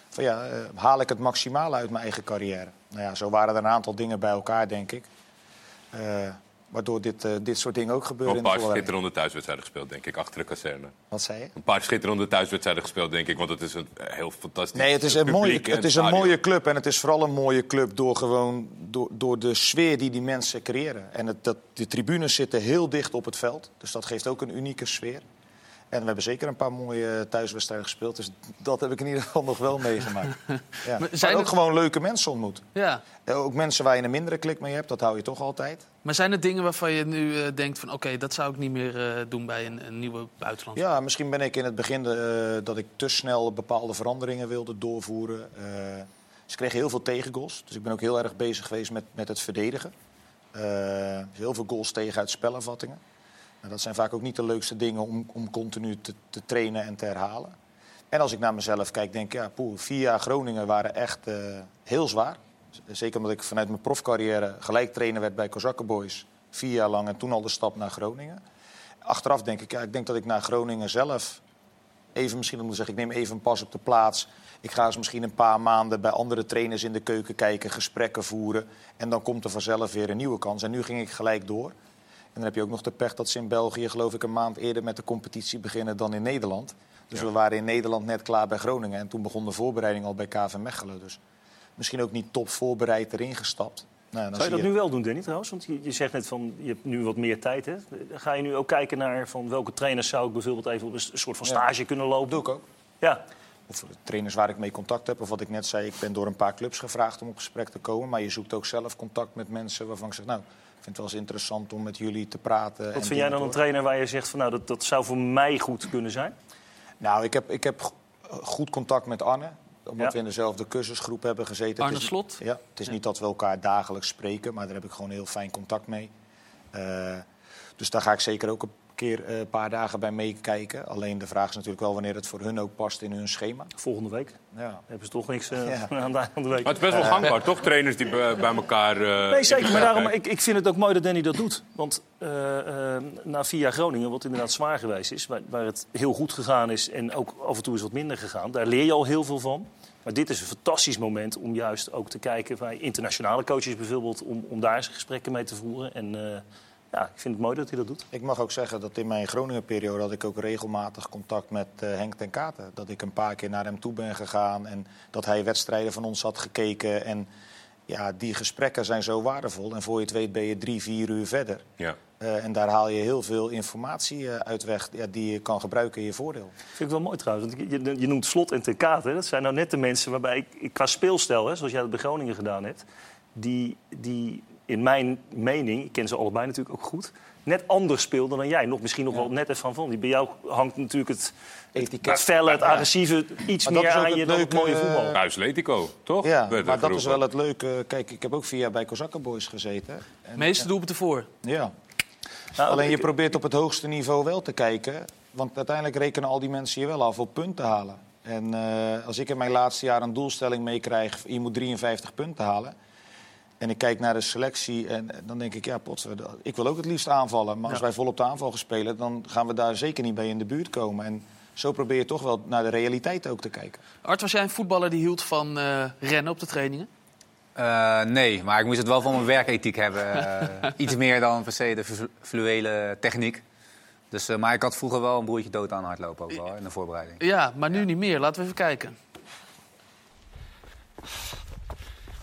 Van ja, eh, haal ik het maximale uit mijn eigen carrière? Nou ja, zo waren er een aantal dingen bij elkaar, denk ik. Eh, waardoor dit, eh, dit soort dingen ook gebeuren een paar schitterende thuiswedstrijden gespeeld, denk ik, achter de kazerne. Wat zei je? Een paar schitterende thuiswedstrijden gespeeld, denk ik, want het is een eh, heel fantastisch Nee, het is, een mooie, het is een mooie club. En het is vooral een mooie club door, gewoon, door, door de sfeer die die mensen creëren. En het, dat, de tribunes zitten heel dicht op het veld. Dus dat geeft ook een unieke sfeer. En we hebben zeker een paar mooie thuiswedstrijden gespeeld. Dus dat heb ik in ieder geval nog wel meegemaakt. Ja. Maar Maar zijn ook gewoon leuke mensen ontmoet. Ja. Eh, Ook mensen waar je een mindere klik mee hebt, dat hou je toch altijd. Maar zijn er dingen waarvan je nu eh, denkt van... oké, dat zou ik niet meer eh, doen bij een, een nieuwe buitenland? Ja, misschien ben ik in het begin eh, dat ik te snel bepaalde veranderingen wilde doorvoeren. Eh, ze kregen heel veel tegengoals. Dus ik ben ook heel erg bezig geweest met, met het verdedigen. Eh, heel veel goals tegen uit spelervattingen. Dat zijn vaak ook niet de leukste dingen om, om continu te, te trainen en te herhalen. En als ik naar mezelf kijk, denk ik, ja, poeh, vier jaar Groningen waren echt eh, heel zwaar. Zeker omdat ik vanuit mijn profcarrière gelijk trainer werd bij Kozakken Boys. Vier jaar lang en toen al de stap naar Groningen. Achteraf denk ik, ja, ik denk dat ik naar Groningen zelf even misschien moet zeggen, ik neem even een pas op de plaats. Ik ga eens misschien een paar maanden bij andere trainers in de keuken kijken, gesprekken voeren. En dan komt er vanzelf weer een nieuwe kans. En nu ging ik gelijk door. En dan heb je ook nog de pech dat ze in België, geloof ik, een maand eerder met de competitie beginnen dan in Nederland. Dus we waren in Nederland net klaar bij Groningen. En toen begon de voorbereiding al bij KV Mechelen. Dus misschien ook niet top voorbereid erin gestapt. Nou, dan Zou je dat nu wel doen, Danny, trouwens? Want je, je zegt net van, je hebt nu wat meer tijd, hè? Ga je nu ook kijken naar van welke trainers zou ik bijvoorbeeld even op een soort van Ja. stage kunnen lopen? doe ik ook. Ja, Of trainers waar ik mee contact heb. Of wat ik net zei, ik ben door een paar clubs gevraagd om op gesprek te komen. Maar je zoekt ook zelf contact met mensen waarvan ik zeg... nou, vind het wel eens interessant om met jullie te praten. en wat vind jij dan een trainer waar je zegt van, nou, dat, dat zou voor mij goed kunnen zijn? Nou, ik heb, ik heb go- goed contact met Arne. Omdat Ja. we in dezelfde cursusgroep hebben gezeten. Arne Het is- Slot? Ja, het is niet dat we elkaar dagelijks spreken. Maar daar heb ik gewoon heel fijn contact mee. Eh, dus daar ga ik zeker ook een keer eh, een paar dagen bij meekijken. Alleen de vraag is natuurlijk wel wanneer het voor hun ook past in hun schema. Volgende week Ja. hebben ze toch niks eh, Ja. aan eind van de week. Maar het is best wel gangbaar, toch? Trainers die bij, elkaar... eh, Nee, zeker. Maar daarom, ik, ik vind het ook mooi dat Danny dat doet. Want eh, eh, na vier jaar Groningen, wat inderdaad zwaar geweest is... Waar, waar het heel goed gegaan is en ook af en toe is wat minder gegaan... daar leer je al heel veel van. Maar dit is een fantastisch moment om juist ook te kijken... bij internationale coaches bijvoorbeeld... om, om daar eens gesprekken mee te voeren. En eh, ja, ik vind het mooi dat hij dat doet. Ik mag ook zeggen dat in mijn Groningen-periode had ik ook regelmatig contact met eh, Henk ten Katen. Dat ik een paar keer naar hem toe ben gegaan en dat hij wedstrijden van ons had gekeken. En ja, die gesprekken zijn zo waardevol. En voor je het weet ben je drie, vier uur verder. Ja. Eh, en daar haal je heel veel informatie eh, uit weg ja, die je kan gebruiken in je voordeel. vind ik wel mooi trouwens. Want je, noemt Slot en Ten Kaat. Hè? Dat zijn nou net de mensen waarbij ik, ik qua speelstijl, hè, zoals jij dat bij Groningen gedaan hebt... die, die in mijn mening, ik ken ze allebei natuurlijk ook goed... net anders speelden dan jij. Nog misschien nog wel net even van van. Die bij jou hangt natuurlijk het, het, Etiket. het felle, het agressieve... iets meer aan je dan het mooie voetbal. eh, Huis Letico, toch? Ja, maar dat is wel het leuke. Kijk, ik heb ook vier jaar bij Kozakkenboys gezeten. En, Meeste doelpunten voor. Ja. Nou, Alleen je probeert op het hoogste niveau wel te kijken. Want uiteindelijk rekenen al die mensen je wel af op punten halen. En eh, als ik in mijn laatste jaar een doelstelling meekrijg... je moet 53 punten halen... en ik kijk naar de selectie en dan denk ik... ja, pot, ik wil ook het liefst aanvallen. Maar als Ja. wij vol op de aanval gaan spelen... dan gaan we daar zeker niet bij in de buurt komen. En zo probeer je toch wel naar de realiteit ook te kijken. Art, was jij een voetballer die hield van eh, rennen op de trainingen? Eh, nee, maar ik moest het wel van mijn werkethiek hebben. Eh, iets meer dan per se de flu- fluwele techniek. Dus, eh, maar ik had vroeger wel een broertje dood aan hardlopen ook wel in de voorbereiding. Ja, maar nu niet meer. Laten we even kijken.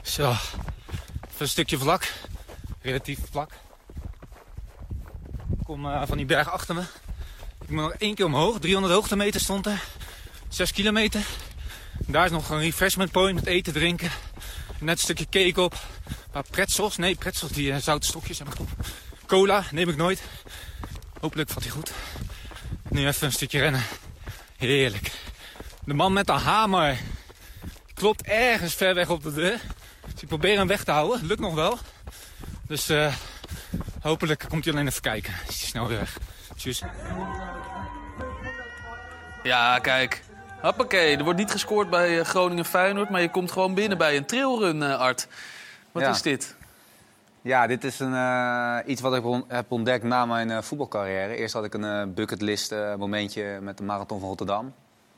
Zo. Een stukje vlak. Relatief vlak. Ik kom eh, van die berg achter me. Ik moet nog één keer omhoog. 300 hoogtemeter stond er. 6 kilometer. Daar is nog een refreshment point met eten, drinken. Net een stukje cake op. Paar pretzels. Nee, pretzels, die eh, zoute stokjes heb. Cola neem ik nooit. Hopelijk valt hij goed. Nu even een stukje rennen. Heerlijk. De man met de hamer. Klopt ergens ver weg op de deur. Dus ik probeer hem weg te houden. Lukt nog wel. Dus eh, hopelijk komt hij alleen even kijken. Is hij snel weer weg. Tjus. Ja, kijk. Hoppakee, er wordt niet gescoord bij eh, Groningen-Feyenoord... maar je komt gewoon binnen bij een trailrun, eh, Art. Wat Ja. is dit? Ja, dit is een, eh, iets wat ik heb ontdekt na mijn eh, voetbalcarrière. Eerst had ik een eh, bucketlist eh, momentje met de Marathon van Rotterdam.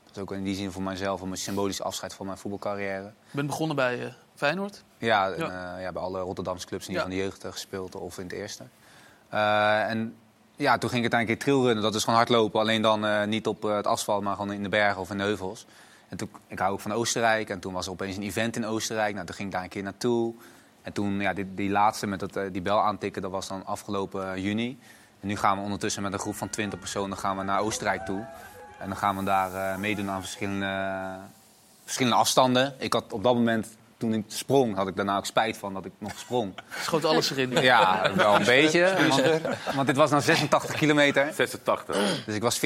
Dat is ook in die zin voor mijzelf een symbolisch afscheid van mijn voetbalcarrière. Je bent begonnen bij eh, Feyenoord. Ja, Ja. eh, ja, bij alle Rotterdamse clubs in Ja. van de jeugd eh, gespeeld of in het eerste. Eh, en ja, toen ging ik uiteindelijk keer trailrunnen. Dat is gewoon hardlopen, alleen dan niet op het asfalt, maar gewoon in de bergen of in de heuvels. En toen, ik hou ook van Oostenrijk en toen was er opeens een event in Oostenrijk. Nou, toen ging ik daar een keer naartoe. En toen, ja, die, die laatste met dat, die bel aantikken, dat was dan afgelopen juni. En nu gaan we ondertussen met een groep van 20 personen gaan we naar Oostenrijk toe. En dan gaan we daar meedoen aan verschillende, verschillende afstanden. Ik had op dat moment, toen ik sprong, had ik daarna ook spijt van dat ik nog sprong. Schoot alles erin. Ja, wel een beetje. Want, want dit was nou 86 kilometer. 86. Dus ik was 14,5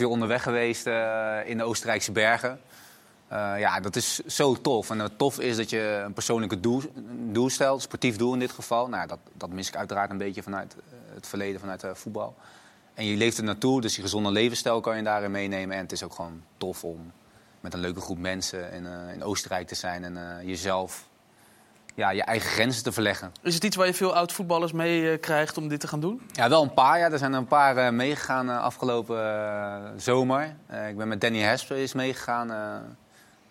uur onderweg geweest eh, in de Oostenrijkse bergen. Eh, ja, dat is zo tof. En het tof is dat je een persoonlijke doel, doel stelt, sportief doel in dit geval. Nou, dat, dat mis ik uiteraard een beetje vanuit eh, het verleden, vanuit eh, voetbal. En je leeft er naartoe, dus je gezonde levensstijl kan je daarin meenemen. En het is ook gewoon tof om met een leuke groep mensen in, eh, in Oostenrijk te zijn en eh, jezelf, ja, je eigen grenzen te verleggen. Is het iets waar je veel oud-voetballers mee eh, krijgt om dit te gaan doen? Ja, wel een paar. Ja. Er zijn een paar eh, meegegaan eh, afgelopen zomer. Eh, ik ben met Danny Hesper is meegegaan. eh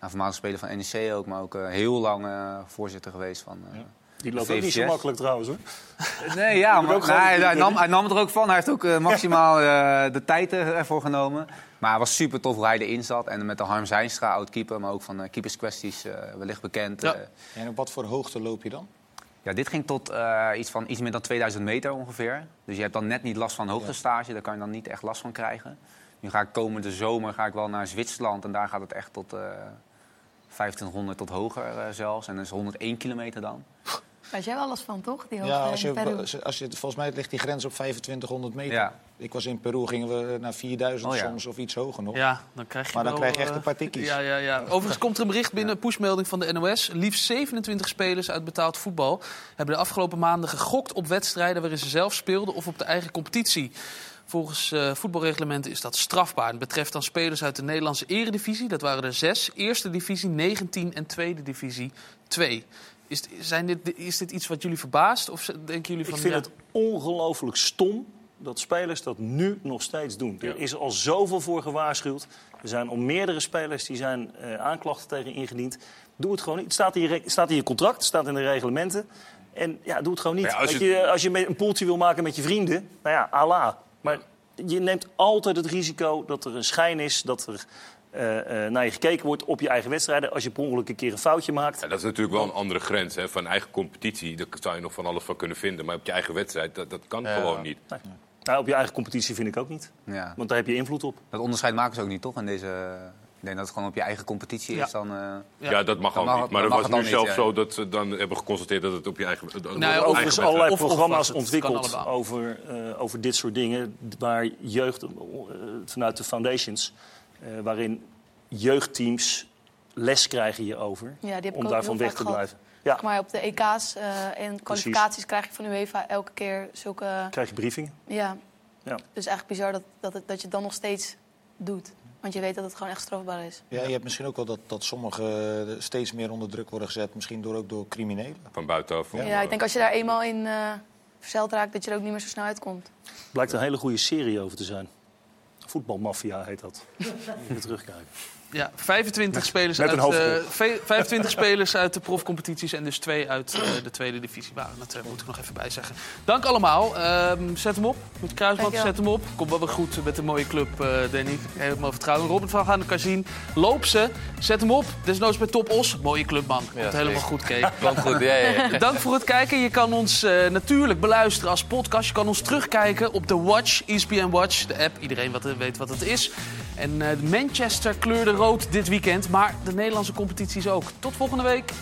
nou, voormalig speler van NEC ook, maar ook eh, heel lang eh, voorzitter geweest van... eh, Die loopt ook niet zo makkelijk trouwens hoor. Nee, ja, maar hij, nam, hij nam het er ook van. Hij heeft ook eh, maximaal eh, de tijd ervoor genomen. Maar het was super tof hoe hij erin zat. En met de Harm Zijnstra, oud-keeper, maar ook van eh keeperskwesties eh, wellicht bekend. Ja. En op wat voor hoogte loop je dan? ja, dit ging tot eh, iets, van, iets meer dan 2000 meter ongeveer. Dus je hebt dan net niet last van hoogtestage. Daar kan je dan niet echt last van krijgen. Nu ga ik komende zomer ga ik wel naar Zwitserland. En daar gaat het echt tot eh 2500 tot hoger eh, zelfs. En dat is 101 kilometer dan. Weet jij wel alles van, toch? Die hoogte Ja, als je, Peru. als je, als je- volgens mij ligt die grens op 2500 meter. Ja. Ik was in Peru, gingen we naar 4000 Oh ja. soms of iets hoger nog. Ja, dan krijg je Maar dan wel, krijg je echt eh, een paar tikkies. Ja, ja, ja. Overigens komt er een bericht binnen, een pushmelding van de NOS. Liefst 27 spelers uit betaald voetbal hebben de afgelopen maanden gegokt op wedstrijden waarin ze zelf speelden of op de eigen competitie. Volgens eh, voetbalreglementen is dat strafbaar. Het betreft dan spelers uit de Nederlandse eredivisie. Dat waren er zes. Eerste divisie 19 en tweede divisie 2. Is, zijn dit, is dit iets wat jullie verbaast? Of denken jullie van... Ik vind ja, het ongelooflijk stom dat spelers dat nu nog steeds doen. Er is al zoveel voor gewaarschuwd. Er zijn al meerdere spelers die zijn eh, aanklachten tegen ingediend. Doe het gewoon niet. Het staat in je, re- staat in je contract, het staat in de reglementen. En ja, doe het gewoon niet. Ja, als je- je, als je een poeltje wil maken met je vrienden, nou ja, Allah. Maar je neemt altijd het risico dat er een schijn is, dat er eh, eh, naar je gekeken wordt op je eigen wedstrijden. Als je per ongeluk een keer een foutje maakt. Ja, dat is natuurlijk wel een andere grens. Hè. Van eigen competitie, daar zou je nog van alles van kunnen vinden. Maar op je eigen wedstrijd, dat, dat kan Ja. gewoon niet. Nou, op je eigen competitie vind ik ook niet. Ja. Want daar heb je invloed op. Dat onderscheid maken ze ook niet, toch? In deze... Ik denk dat het gewoon op je eigen competitie Ja. is. Dan, eh, Ja, dat mag Dan ook mag- niet. Maar het was het nu niet, zo dat ze dan hebben geconstateerd dat het op je eigen, Nou eigen Overigens allerlei Of- of programma's ontwikkeld over, eh, over dit soort dingen. Waar jeugd, vanuit de foundations, waarin jeugdteams les krijgen hierover. Ja, die heb ik om ook daarvan weg te gehad. blijven. Ja, Maar op de EK's eh, en kwalificaties krijg je van UEFA elke keer zulke... krijg je briefingen. Ja. Ja. Dus eigenlijk bizar dat, dat, het- dat je het dan nog steeds doet. Want je weet dat het gewoon echt strafbaar is. Ja, je hebt misschien ook wel dat, dat sommigen eh, steeds meer onder druk worden gezet. Misschien door, ook door criminelen. Van buitenaf. Ja, ik denk als je daar eenmaal in eh verzeild raakt, dat je er ook niet meer zo snel uitkomt. Blijkt een hele goede serie over te zijn. Voetbalmafia heet dat. Even terugkijken. Ja, 25 spelers, met uit, hoofdrol. eh, ve- 25 spelers uit de profcompetities en dus twee uit eh, de tweede divisie waren. Dat eh, moet ik nog even bij zeggen. Dank allemaal. Ehm, zet hem op met Kruisband, zet hem op. Komt wel weer goed met een mooie club, eh Danny. Helemaal vertrouwen. Robert van gaan elkaar zien. Loop ze, zet hem op. Desnoods bij Top Os. Mooie club, man. Komt Ja, helemaal goed, Kees. Kwam goed, ja, ja. Dank voor het kijken. Je kan ons eh, natuurlijk beluisteren als podcast. Je kan ons terugkijken op de Watch, ESPN Watch, de app. Iedereen wat, weet wat het is. En eh, Manchester kleurde dit weekend, maar de Nederlandse competities ook. Tot volgende week.